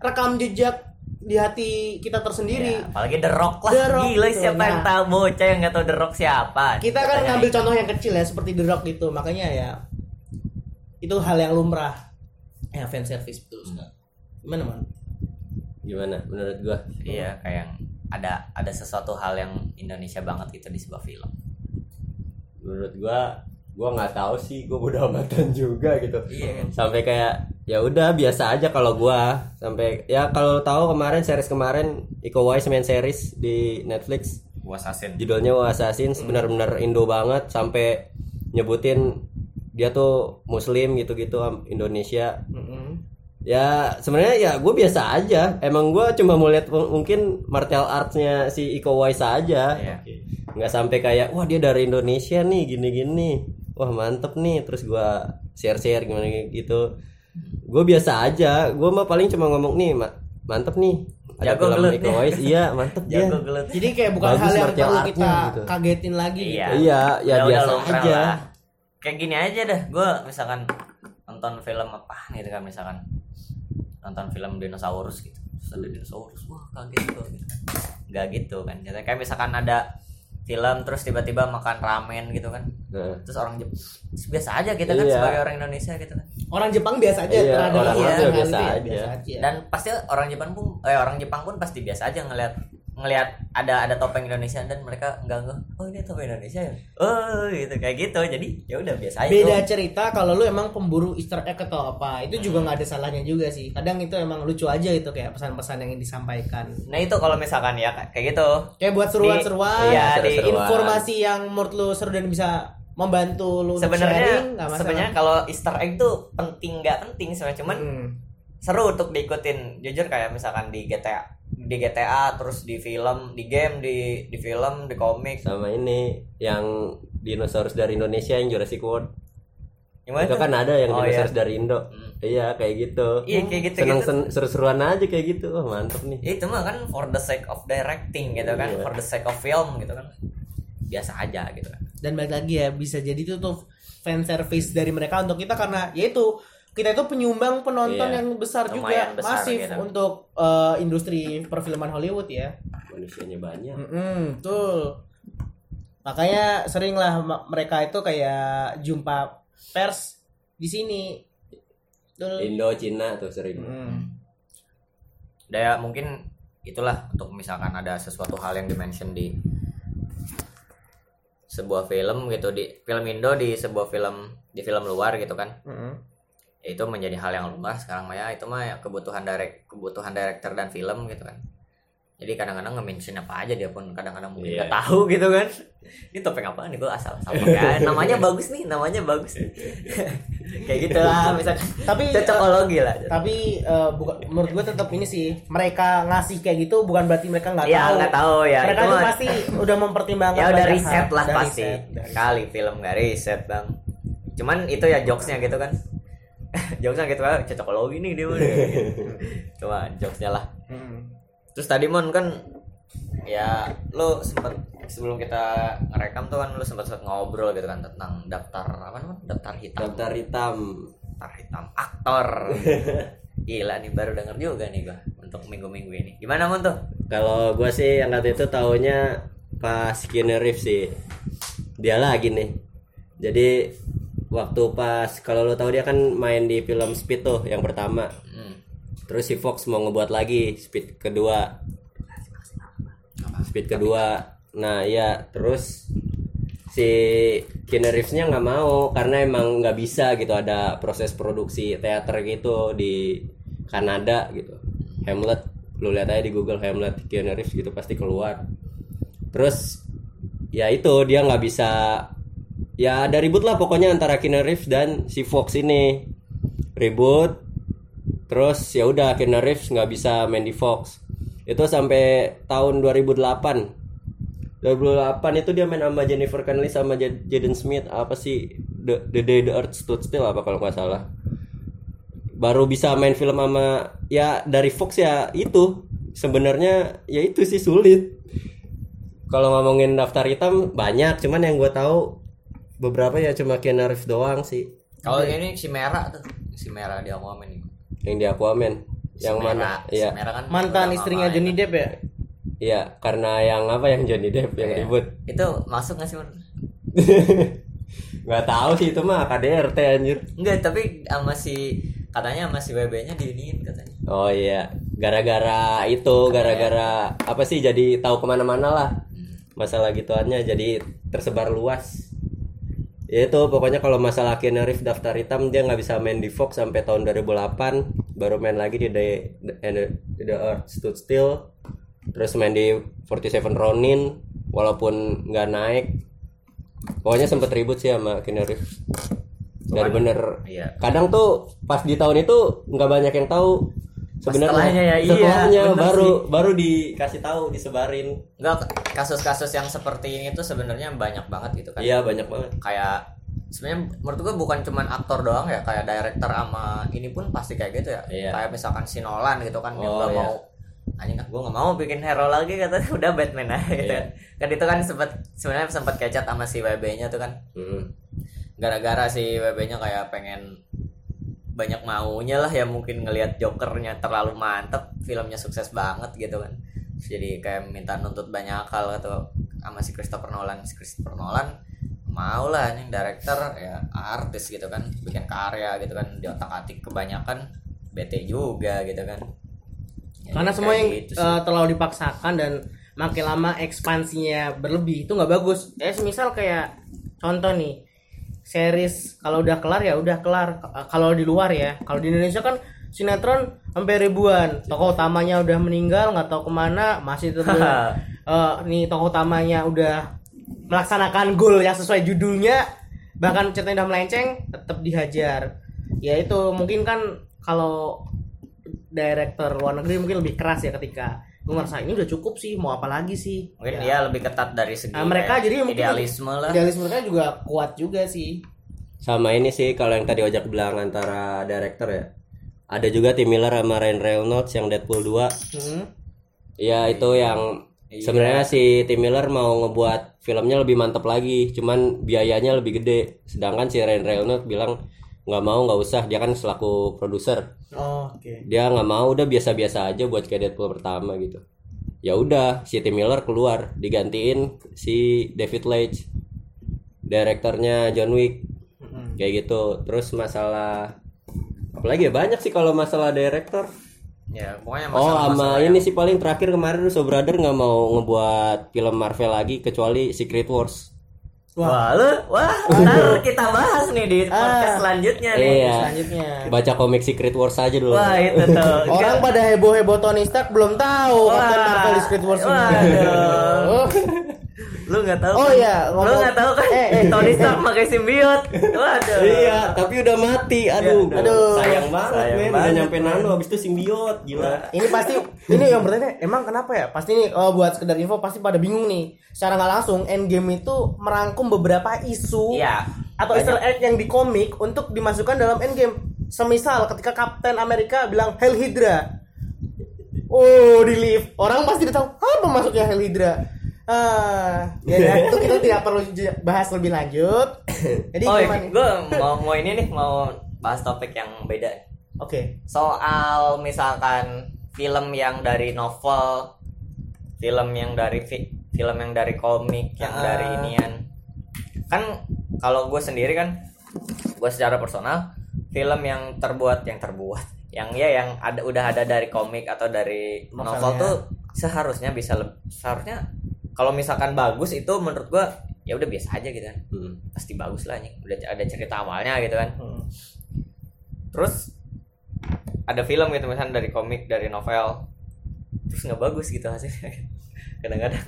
rekam jejak di hati kita tersendiri Iya, apalagi The Rock lah. The Rock Gila gitu. siapa yang Nah. tahu bocah yang nggak tahu The Rock siapa? kita kan Katanya ngambil gitu. contoh yang kecil ya seperti The Rock gitu makanya ya itu hal yang lumrah ya fan service betul gimana man Gimana menurut gua? Iya, kayak yang ada ada sesuatu hal yang Indonesia banget gitu di sebuah film. Menurut gua gua nggak tahu sih, gua udah amatan juga gitu. Iya kan? Sampai kayak ya udah biasa aja kalau gua sampai ya kalau tahu kemarin series kemarin Iko Uwais main series di Netflix Wasasin. judulnya Assassin benar-benar Indo banget sampai nyebutin dia tuh muslim gitu-gitu Indonesia Mm-mm. ya sebenarnya ya gue biasa aja emang gue cuma mau lihat mungkin martial artsnya si Iko Uwais aja Iya. nggak sampai kayak wah dia dari Indonesia nih gini-gini wah mantep nih terus gue share-share gimana gitu gue biasa aja gue mah paling cuma ngomong nih ma- mantep nih ada Jago film gelut Iko nih. Uwais iya mantep dia Jago gelut. jadi kayak bukan Bagus hal yang perlu kita gitu. kagetin lagi Iya. gitu. iya ya Udah- udah biasa lumrah aja lah. Kayak gini aja dah, gue misalkan nonton film apa gitu kan misalkan nonton film dinosaurus gitu. Terus ada dinosaurus, wah kaget gue gitu. Gak gitu kan. Jadi kayak misalkan ada film terus tiba-tiba makan ramen gitu kan. Nah, Terus orang Jep- terus biasa aja kita kan Iya. sebagai orang Indonesia gitu kan. orang Jepang biasa aja Iya, terhadap orang Jepang hal biasa itu ya, aja. biasa aja Dan pasti orang Jepang pun eh orang Jepang pun pasti biasa aja ngeliat ngelihat ada ada topeng Indonesia dan mereka enggak enggak oh ini topeng Indonesia ya? Oh gitu kayak gitu. Jadi ya udah biasa aja beda tuh. cerita kalau lu emang pemburu Easter egg atau apa itu juga nggak ada salahnya juga sih. Kadang itu emang lucu aja itu kayak pesan-pesan yang ingin disampaikan. Nah itu kalau misalkan ya kayak gitu. Kayak buat seruan-seruan di seru-seruan. informasi yang menurut lu seru dan bisa membantu lu sebenarnya nggak sebenarnya kalau Easter egg tuh penting nggak penting sebenarnya cuman Hmm. seru untuk diikutin. Jujur kayak misalkan di GTA di GTA terus di film di game di di film di komik sama ini yang dinosaurus dari Indonesia yang Jurassic World gimana itu tuh? kan ada yang Oh, dinosaurus iya. dari Indo Hmm. iya kayak gitu Iya, kayak gitu, seneng gitu. sen- seru-seruan aja kayak gitu wah mantep nih itu mah kan for the sake of directing gitu kan Iya. for the sake of film gitu kan biasa aja gitu kan dan balik lagi ya bisa jadi itu tuh fan service dari mereka untuk kita karena yaitu kita itu penyumbang penonton Iya. yang besar Lumayan juga besar masif gitu. untuk eh, industri perfilman Hollywood ya manusianya banyak Mm-mm, betul makanya seringlah mereka itu kayak jumpa pers di sini Betul. Indo Cina tuh sering Mm. Udah ya mungkin itulah untuk misalkan ada sesuatu hal yang dimention di sebuah film gitu di film Indo di sebuah film di film luar gitu kan Mm-mm. ya itu menjadi hal yang lumrah sekarang mah ya itu mah ya kebutuhan direct kebutuhan director dan film gitu kan. Jadi kadang-kadang nge-mention apa aja dia pun kadang-kadang mungkin Iya. nggak tahu gitu kan. Ini topeng apa nih gue asal sama kan namanya bagus nih namanya bagus [laughs] kayak gitu lah misalkan Tapi, [laughs] cocokologi lah. tapi eh, bukan menurut gue tetap ini sih mereka ngasih kayak gitu bukan berarti mereka nggak ya tahu. nggak tahu ya mereka itu pasti udah mempertimbangkan ya udah riset lah pasti. riset. kali film nggak riset bang. Cuman itu ya jokesnya gitu kan [laughs] jokesnya gitu kan cocokologi nih dia [laughs] cuma jokesnya lah. Mm. terus tadi mon kan ya lu sempet sebelum kita ngerekam tuh kan lu sempat ngobrol gitu kan tentang daftar apa namanya? Daftar hitam. Daftar hitam. Daftar hitam aktor. [laughs] Gila nih baru denger juga nih gua untuk minggu-minggu ini. Gimana mon tuh? Kalau gue sih yang kata itu taunya pas Keanu Reeves sih. Dia lagi nih. Jadi waktu pas kalau lo tahu dia kan main di film Speed tuh yang pertama. Hmm. terus si Fox mau ngebuat lagi Speed kedua. Speed kedua. Nah ya terus si Keanu Reeves-nya nggak mau karena emang nggak bisa gitu ada proses produksi teater gitu di Kanada gitu. Hamlet lu lihat aja di Google Hamlet Keanu Reeves gitu pasti keluar. Terus ya itu dia nggak bisa ya ada ribut lah pokoknya antara Keanu Reeves dan si Fox ini. Ribut. Terus ya udah Keanu Reeves nggak bisa main di Fox. Itu sampai tahun 2008 2008 itu dia main sama Jennifer Connelly sama Jad- Jaden Smith. Apa sih? The, The Day the Earth Stood Still apa kalau nggak salah. Baru bisa main film sama ya dari Fox ya itu. Sebenarnya ya itu sih sulit. Kalau ngomongin daftar hitam banyak. Cuman yang gue tahu beberapa ya cuma Keanu Reeves doang sih. Kalau ini si merah tuh si merah dia ngomongin nih. Yang di Aquaman Si yang Merah, mana si iya. Merah kan mantan istrinya lama Johnny ya. Depp ya? Iya karena yang apa yang Johnny Depp yang Iya. ribut. Itu masuk gak sih [laughs] nggak tahu sih itu mah KDRT anjir. Enggak tapi sama si katanya sama si WB nya diiniin katanya. Oh iya. Gara-gara itu gara-gara apa sih jadi tahu ke mana-mana lah. Masalah gituannya jadi tersebar luas ya itu pokoknya kalau masalah Keanu Reeves daftar hitam dia nggak bisa main di Fox sampai tahun 2008 baru main lagi di The, The, The Earth Stood Still terus main di 47 Ronin walaupun nggak naik. Pokoknya sempet ribut sih sama Keanu Reeves. Dari bener iya. kadang tuh pas di tahun itu nggak banyak yang tahu sebenarnya setelahnya ya, iya, setelahnya bener baru sih. baru dikasih tahu disebarin enggak kasus-kasus yang seperti ini tuh sebenarnya banyak banget gitu kan iya banyak banget kayak sebenarnya menurut gua bukan cuman aktor doang ya kayak director sama ini pun pasti kayak gitu ya Iya. kayak misalkan si Nolan gitu kan yang Oh, nggak iya. mau anjing gue nggak mau bikin hero lagi katanya [laughs] udah Batman aja gitu Iya. kan itu kan sempat sebenarnya sempat kecat sama si WB nya tuh kan Mm. gara-gara si WB nya kayak pengen banyak maunya lah ya mungkin ngelihat Jokernya terlalu mantep filmnya sukses banget gitu kan. Jadi kayak minta nuntut banyak hal gitu sama si Christopher Nolan. Si Christopher Nolan mau lah nih director ya artis gitu kan bikin karya gitu kan di otak atik kebanyakan bete juga gitu kan. Ya, karena kayak semua yang gitu eh, terlalu dipaksakan dan makin lama ekspansinya berlebih itu nggak bagus. Ya semisal kayak contoh nih series. Kalau udah kelar ya udah kelar. Kalau di luar ya. Kalau di Indonesia kan sinetron sampai ribuan. Tokoh utamanya udah meninggal nggak tahu ke mana masih terus eh, nih tokoh utamanya udah melaksanakan goal yang sesuai judulnya bahkan ceritanya udah melenceng tetap dihajar. Ya itu mungkin kan kalau director luar negeri mungkin lebih keras ya ketika gue ngerasa ini udah cukup sih mau apa lagi sih? Mungkin Ya. dia lebih ketat dari segi Nah, mereka jadi mungkin idealisme lah. idealisme mereka juga kuat juga sih. Sama ini sih kalau yang tadi ojak bilang antara director ya. Ada juga Tim Miller sama Ryan Reynolds yang Deadpool 2 Hmm. ya itu yang sebenarnya si Tim Miller mau ngebuat filmnya lebih mantap lagi cuman biayanya lebih gede. Sedangkan si Ryan Reynolds bilang nggak mau nggak usah. Dia kan selaku produser. Oh, oke. Dia nggak mau udah biasa-biasa aja buat kayak Deadpool pertama gitu. Ya udah si Tim Miller keluar digantiin si David Leitch direkturnya John Wick. Mm-mm. kayak gitu. Terus masalah apalagi ya banyak sih kalau masalah director ya pokoknya oh masalah- sama masalah ini sih paling terakhir kemarin Russo Brother nggak mau ngebuat film Marvel lagi kecuali Secret Wars Wah, lu, wah, ntar kita bahas nih di podcast Ah. selanjutnya nih. Iya. selanjutnya baca komik Secret Wars aja dulu Wah, itu tuh. [laughs] orang pada heboh heboh Tony Stark belum tahu Wah. Captain Marvel di Secret Wars ini. Waduh. [laughs] Oh. Lu nggak tahu? Oh kan? iya, Lu ngomong- nggak tahu kan? Eh, eh. Tony Stark pakai simbiot. Waduh. iya tapi udah mati aduh Ya, aduh. sayang banget Sayang men udah banget, nyampe nano habis itu simbiot gila ini pasti ini yang bertanya emang kenapa ya pasti nih oh, buat sekedar info pasti pada bingung nih secara nggak langsung Endgame itu merangkum beberapa isu Iya. atau Easter egg yang di komik untuk dimasukkan dalam Endgame semisal ketika Kapten Amerika bilang Hell Hydra oh di lift orang pasti udah tahu apa maksudnya Hell Hydra ah ya, ya, itu kita tidak perlu bahas lebih lanjut [coughs] jadi oh, gimana gue mau mau ini nih mau bahas topik yang beda. oke Soal misalkan film yang dari novel, film yang dari fi- film yang dari komik, yang Ah. dari inian. Kan kalau gue sendiri kan, gue secara personal film yang terbuat yang terbuat, yang ya yang ada udah ada dari komik atau dari novel Novelnya. tuh seharusnya bisa seharusnya kalau misalkan bagus itu menurut gue ya udah biasa aja gitu kan Hmm. pasti bagus lah nih udah ada cerita awalnya gitu kan Hmm. terus ada film gitu misalnya dari komik dari novel terus nggak bagus gitu hasilnya [laughs] kadang-kadang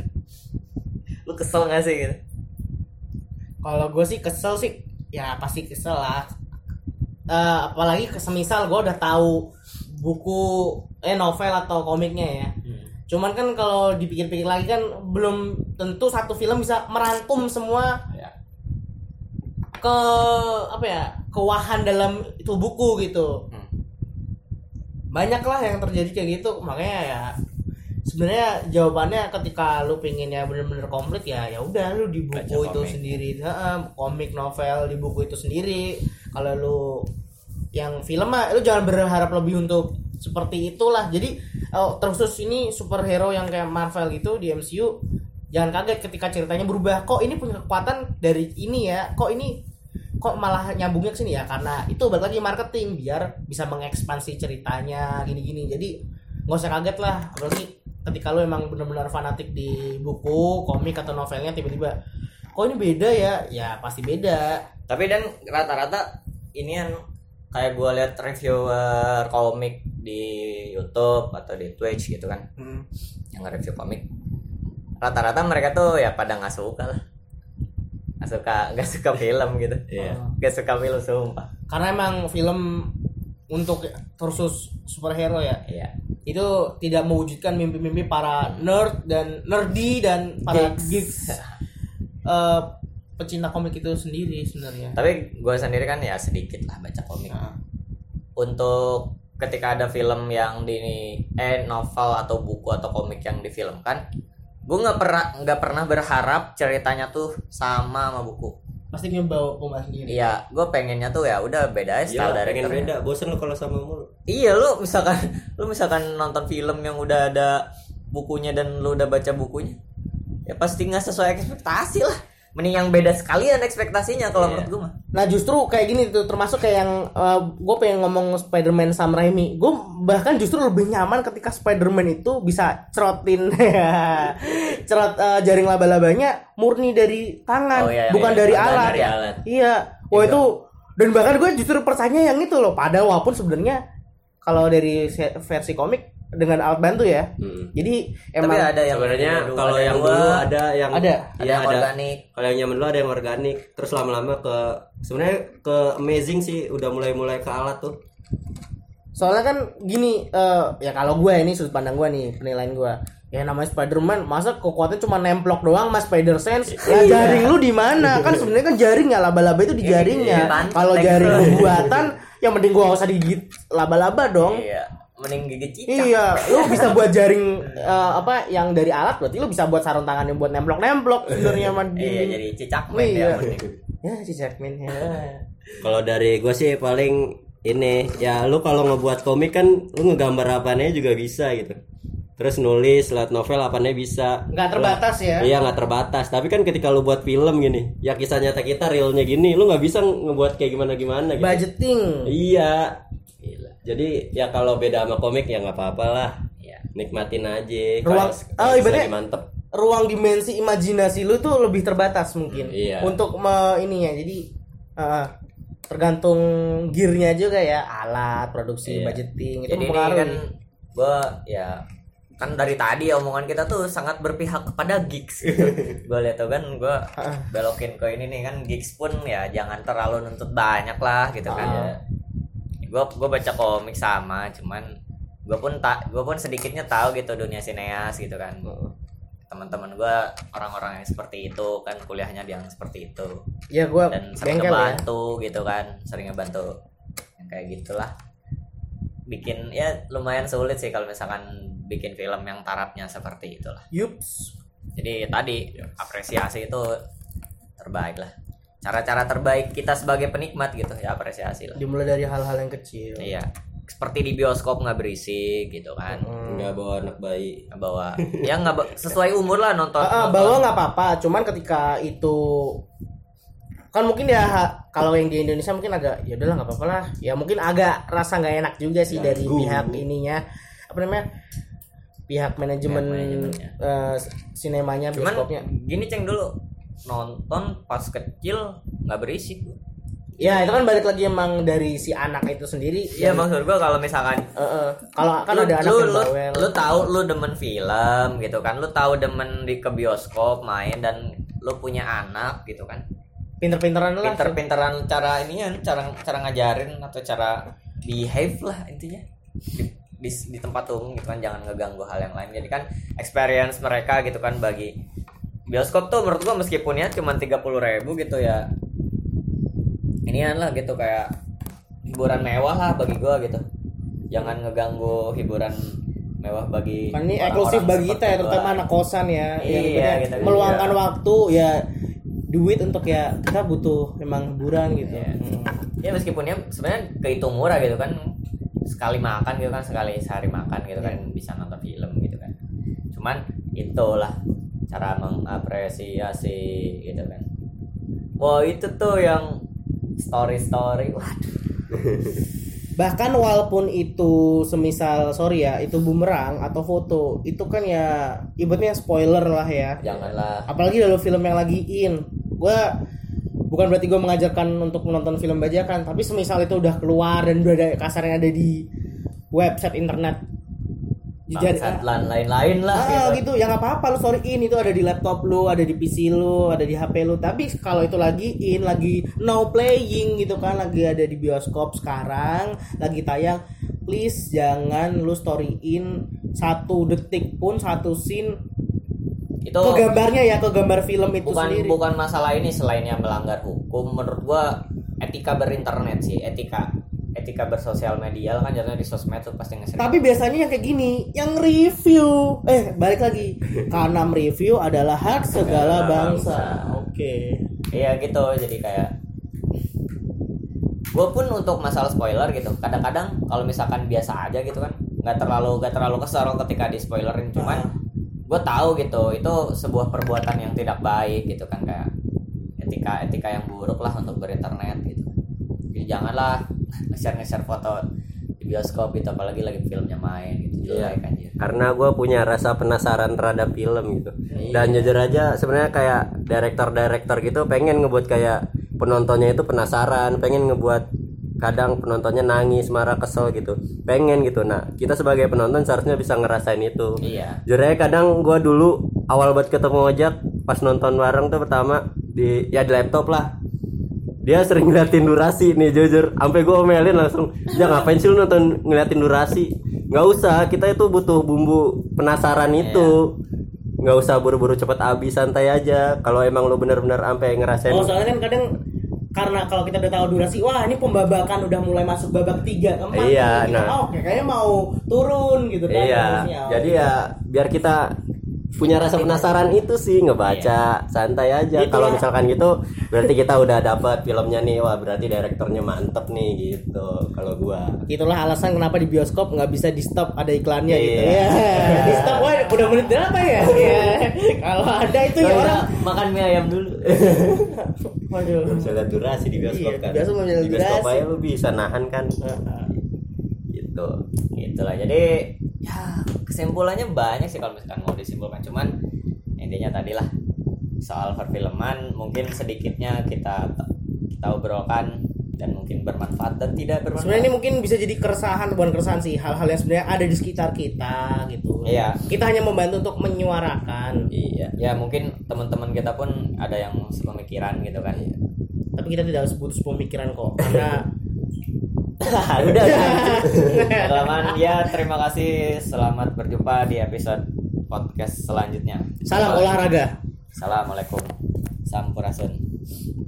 lu kesel nggak sih gitu Kalau gue sih kesel sih, ya pasti kesel lah. Eh, apalagi semisal gue udah tahu buku eh novel atau komiknya ya. Cuman kan kalau dipikir-pikir lagi kan belum tentu satu film bisa merangkum semua ya ke apa ya kewahan dalam itu buku gitu. Hmm. Banyak lah yang terjadi kayak gitu makanya ya sebenarnya jawabannya ketika lu pengennya bener-bener komplit ya ya udah lu di buku Baca itu komik. sendiri Heeh, komik novel di buku itu sendiri kalau lu yang film mah lu jangan berharap lebih untuk seperti itulah. Jadi oh, terkhusus ini superhero yang kayak Marvel gitu di MCU jangan kaget ketika ceritanya berubah. Kok ini punya kekuatan dari ini ya? Kok ini kok malah nyambungnya ke sini ya? Karena itu balik lagi marketing biar bisa mengekspansi ceritanya gini-gini. Jadi nggak usah kaget lah. Apalagi ketika lu emang benar-benar fanatik di buku komik atau novelnya tiba-tiba kok ini beda ya? Ya pasti beda. Tapi dan rata-rata ini yang kayak gue lihat reviewer komik di YouTube atau di Twitch gitu kan. Yang review komik. Rata-rata mereka tuh ya pada nggak suka lah. Nggak suka nggak suka film gitu. [laughs] Iya. nggak suka film sumpah. Karena emang film untuk khusus superhero ya. Iya. Itu tidak mewujudkan mimpi-mimpi para nerd dan nerdy dan para geeks. Eh, pecinta komik itu sendiri sebenarnya tapi gue sendiri kan ya sedikit lah baca komik Nah, untuk ketika ada film yang di eh novel atau buku atau komik yang difilmkan gue nggak pernah nggak pernah berharap ceritanya tuh sama sama buku pasti bawa pemain sendiri iya gue pengennya tuh ya udah beda aja Iya, style pengen directornya. beda. Bosen lu kalau sama mulu. iya lu misalkan [laughs] lu misalkan nonton film yang udah ada bukunya dan lu udah baca bukunya ya pasti nggak sesuai ekspektasi lah mending yang beda sekalian ekspektasinya kalau Iya. menurut gue mah Nah justru kayak gini tuh termasuk kayak yang gue pengen ngomong Spider-Man Sam Raimi. Gue bahkan justru lebih nyaman ketika Spider-Man itu bisa cerotin [laughs] cerot eh, jaring laba-labanya murni dari tangan, Oh, iya, iya, bukan iya. dari alat. dari alat. Iya. Wah itu dan bahkan gue justru percaya yang itu loh. Padahal walaupun sebenarnya kalau dari versi komik dengan alat bantu ya. Mm. Jadi tapi emang ada yang Sebenarnya kalau ada yang dua, dulu ada yang Ada. ada Iya, yang ada. organik Kalau yang nyaman dulu ada yang organik, terus lama-lama ke sebenarnya ke amazing sih udah mulai-mulai ke alat tuh. Soalnya kan gini, eh, ya kalau gue ini sudut pandang gue nih penilaian gue. Ya namanya Spider-Man, masa kekuatannya cuma nemplok doang mas Spider Sense? Ya jaring lu di mana? Kan sebenarnya kan jaring ya laba-laba itu di Iya, jaringnya. pantek. Kalau jaring buatan, yang penting gua nggak usah digigit laba-laba dong. iya mending gigit cicak Iya, lu bisa buat jaring eh, apa yang dari alat berarti lu bisa buat sarung tangan yang buat nemplok-nemplok sebenarnya sama iya jadi cicak main Iya. ya mending Ya, si Jackman ya. Kalau dari gue sih paling ini ya lu kalau ngebuat komik kan lu ngegambar apanya juga bisa gitu. Terus nulis lewat novel apanya bisa. Nggak terbatas ya. Iya nggak terbatas. Tapi kan ketika lu buat film gini, ya kisah nyata kita realnya gini, lu nggak bisa ngebuat kayak gimana gimana gitu. Budgeting. Iya. Jadi ya kalau beda sama komik ya nggak apa-apa lah. Iya. Nikmatin aja. Ruang- Kalau- oh, ibaratnya- lagi mantep. ruang dimensi imajinasi lu tuh lebih terbatas mungkin Iya. untuk me, ini ya jadi uh, tergantung gearnya juga ya alat produksi Iya. budgeting itu jadi ini mempengaruhi kan gua ya kan dari tadi omongan kita tuh sangat berpihak kepada gigs gitu. [laughs] gue lihat tuh kan gue belokin ke ini nih kan gigs pun ya jangan terlalu nuntut banyak lah gitu kan ya gue gue baca komik sama cuman gue pun tak gue pun sedikitnya tahu gitu dunia sineas gitu kan. Teman-teman gue orang-orang yang seperti itu kan kuliahnya yang seperti itu. Ya gua dan sering ya. ngebantu gitu kan sering ngebantu yang kayak gitulah. Bikin ya lumayan sulit sih kalau misalkan bikin film yang tarafnya seperti itulah. Yups. Jadi tadi apresiasi itu terbaik lah cara-cara terbaik kita sebagai penikmat gitu ya apresiasi lah. Dimulai dari hal-hal yang kecil. Iya. Seperti di bioskop nggak berisik gitu kan. Nggak bawa anak bayi. bawa. Ya nggak ba- sesuai umur lah nonton, Ah, ah, nonton. bawa nggak apa-apa cuman ketika itu kan mungkin ya kalau yang di Indonesia mungkin agak ya udahlah nggak apa-apa lah. Ya mungkin agak rasa nggak enak juga sih dari Ganggu. pihak ininya. Apa namanya? Pihak manajemen Pihak manajemennya. eh, sinemanya cuman bioskopnya. gini ceng dulu nonton pas kecil nggak berisik. Ya itu kan balik lagi emang dari si anak itu sendiri. Iya maksud gua kalau misalkan Eh, eh, kalau kan lu, ada anak lu, yang lu, bawel. lu tahu lu demen film gitu kan lu tahu demen di ke bioskop main dan lu punya anak gitu kan. Pinter-pinteran lah. Pinter-pinteran cara ininya cara cara ngajarin atau cara behave lah intinya. Di, di, di tempat umum gitu kan jangan ngeganggu hal yang lain. Jadi kan experience mereka gitu kan bagi bioskop tuh menurut gua meskipun ya cuma tiga ribu gitu ya. Inian lah gitu kayak hiburan mewah lah bagi gua gitu. Jangan ngeganggu hiburan mewah bagi kan ini eksklusif bagi kita ya terutama anak kosan ya. Yang Iya, bener gitu, meluangkan iya. waktu ya duit untuk ya kita butuh emang hiburan gitu. Iya. Hmm. ya meskipun ya sebenarnya kehitung murah gitu kan. Sekali makan gitu kan sekali sehari makan gitu kan bisa nonton film gitu kan. Cuman itulah cara mengapresiasi gitu kan. Wah itu tuh yang story story waduh. [laughs] Bahkan walaupun itu semisal sorry ya itu bumerang atau foto itu kan ya ibaratnya spoiler lah ya. Janganlah. Apalagi dalam film yang lagi in. Gue bukan berarti gue mengajarkan untuk menonton film bajakan tapi semisal itu udah keluar dan udah ada kasarnya ada di website internet bangsat lan lain-lain lah Ah, gitu. gitu. Ya nggak apa-apa lu sorry in itu ada di laptop lu, ada di PC lu, ada di HP lu. Tapi kalau itu lagi in, lagi no playing gitu kan, lagi ada di bioskop sekarang, lagi tayang, please jangan lu story in satu detik pun satu scene itu ke gambarnya ya ke gambar film itu bukan sendiri. bukan masalah ini selainnya melanggar hukum menurut gua etika berinternet sih etika etika bersosial media kan jatuhnya di sosmed tuh pasti nge Tapi biasanya yang kayak gini, yang review, eh balik lagi, [laughs] karena review adalah hak segala bangsa. Oke. Iya gitu. Jadi kayak gue pun untuk masalah spoiler gitu kadang-kadang kalau misalkan biasa aja gitu kan nggak terlalu nggak terlalu kesel ketika di spoilerin cuman gue tahu gitu itu sebuah perbuatan yang tidak baik gitu kan kayak etika etika yang buruk lah untuk berinternet gitu jadi janganlah nge-share nge-share foto di bioskop gitu apalagi lagi filmnya main gitu Iya. jelek anjir. Karena gue punya rasa penasaran terhadap film gitu. Iya. dan jujur aja sebenarnya kayak director-director gitu pengen ngebuat kayak penontonnya itu penasaran pengen ngebuat kadang penontonnya nangis marah kesel gitu. Pengen gitu. Nah kita sebagai penonton seharusnya bisa ngerasain itu. Iya. Jujur aja kadang gue dulu awal buat ketemu ojek pas nonton bareng tuh pertama di ya di laptop lah dia sering ngeliatin durasi nih jujur sampai gue omelin langsung ya ngapain sih lu nonton ngeliatin durasi nggak usah kita itu butuh bumbu penasaran itu nggak usah buru-buru cepet habis santai aja kalau emang lu bener-bener sampai ngerasain Oh soalnya kan kadang karena kalau kita udah tahu durasi, wah ini pembabakan udah mulai masuk babak tiga keempat. Iya, Kita, nah. oh, kayaknya mau turun gitu kan. iya harusnya. Jadi ya biar kita punya rasa penasaran itu sih ngebaca santai aja Itulah. kalau misalkan gitu berarti kita udah dapat filmnya nih wah berarti direktornya mantep nih gitu kalau gua Itulah alasan kenapa di bioskop nggak bisa di stop ada iklannya gitu Iya. [laughs] ya. di stop, wah udah menit berapa ya? Iya. Kalau ada itu ya orang. makan mie ayam dulu [laughs] Waduh. bisa lihat durasi di bioskop Iya, kan lihat di bioskop aja lu bisa nahan kan gitu gitulah jadi ya kesimpulannya banyak sih kalau misalkan mau disimpulkan cuman intinya tadi lah soal perfilman mungkin sedikitnya kita kita obrolkan dan mungkin bermanfaat dan tidak bermanfaat Sebenarnya ini mungkin bisa jadi keresahan bukan keresahan sih hal-hal yang sebenarnya ada di sekitar kita gitu. Iya. Kita hanya membantu untuk menyuarakan. iya ya mungkin teman-teman kita pun ada yang sepemikiran gitu kan Tapi kita tidak harus putus pemikiran kok karena [laughs] [laughs] udah udah. Kelamaan ya terima kasih. Selamat berjumpa di episode podcast selanjutnya. Salam. olahraga. assalamualaikum. Sampurasun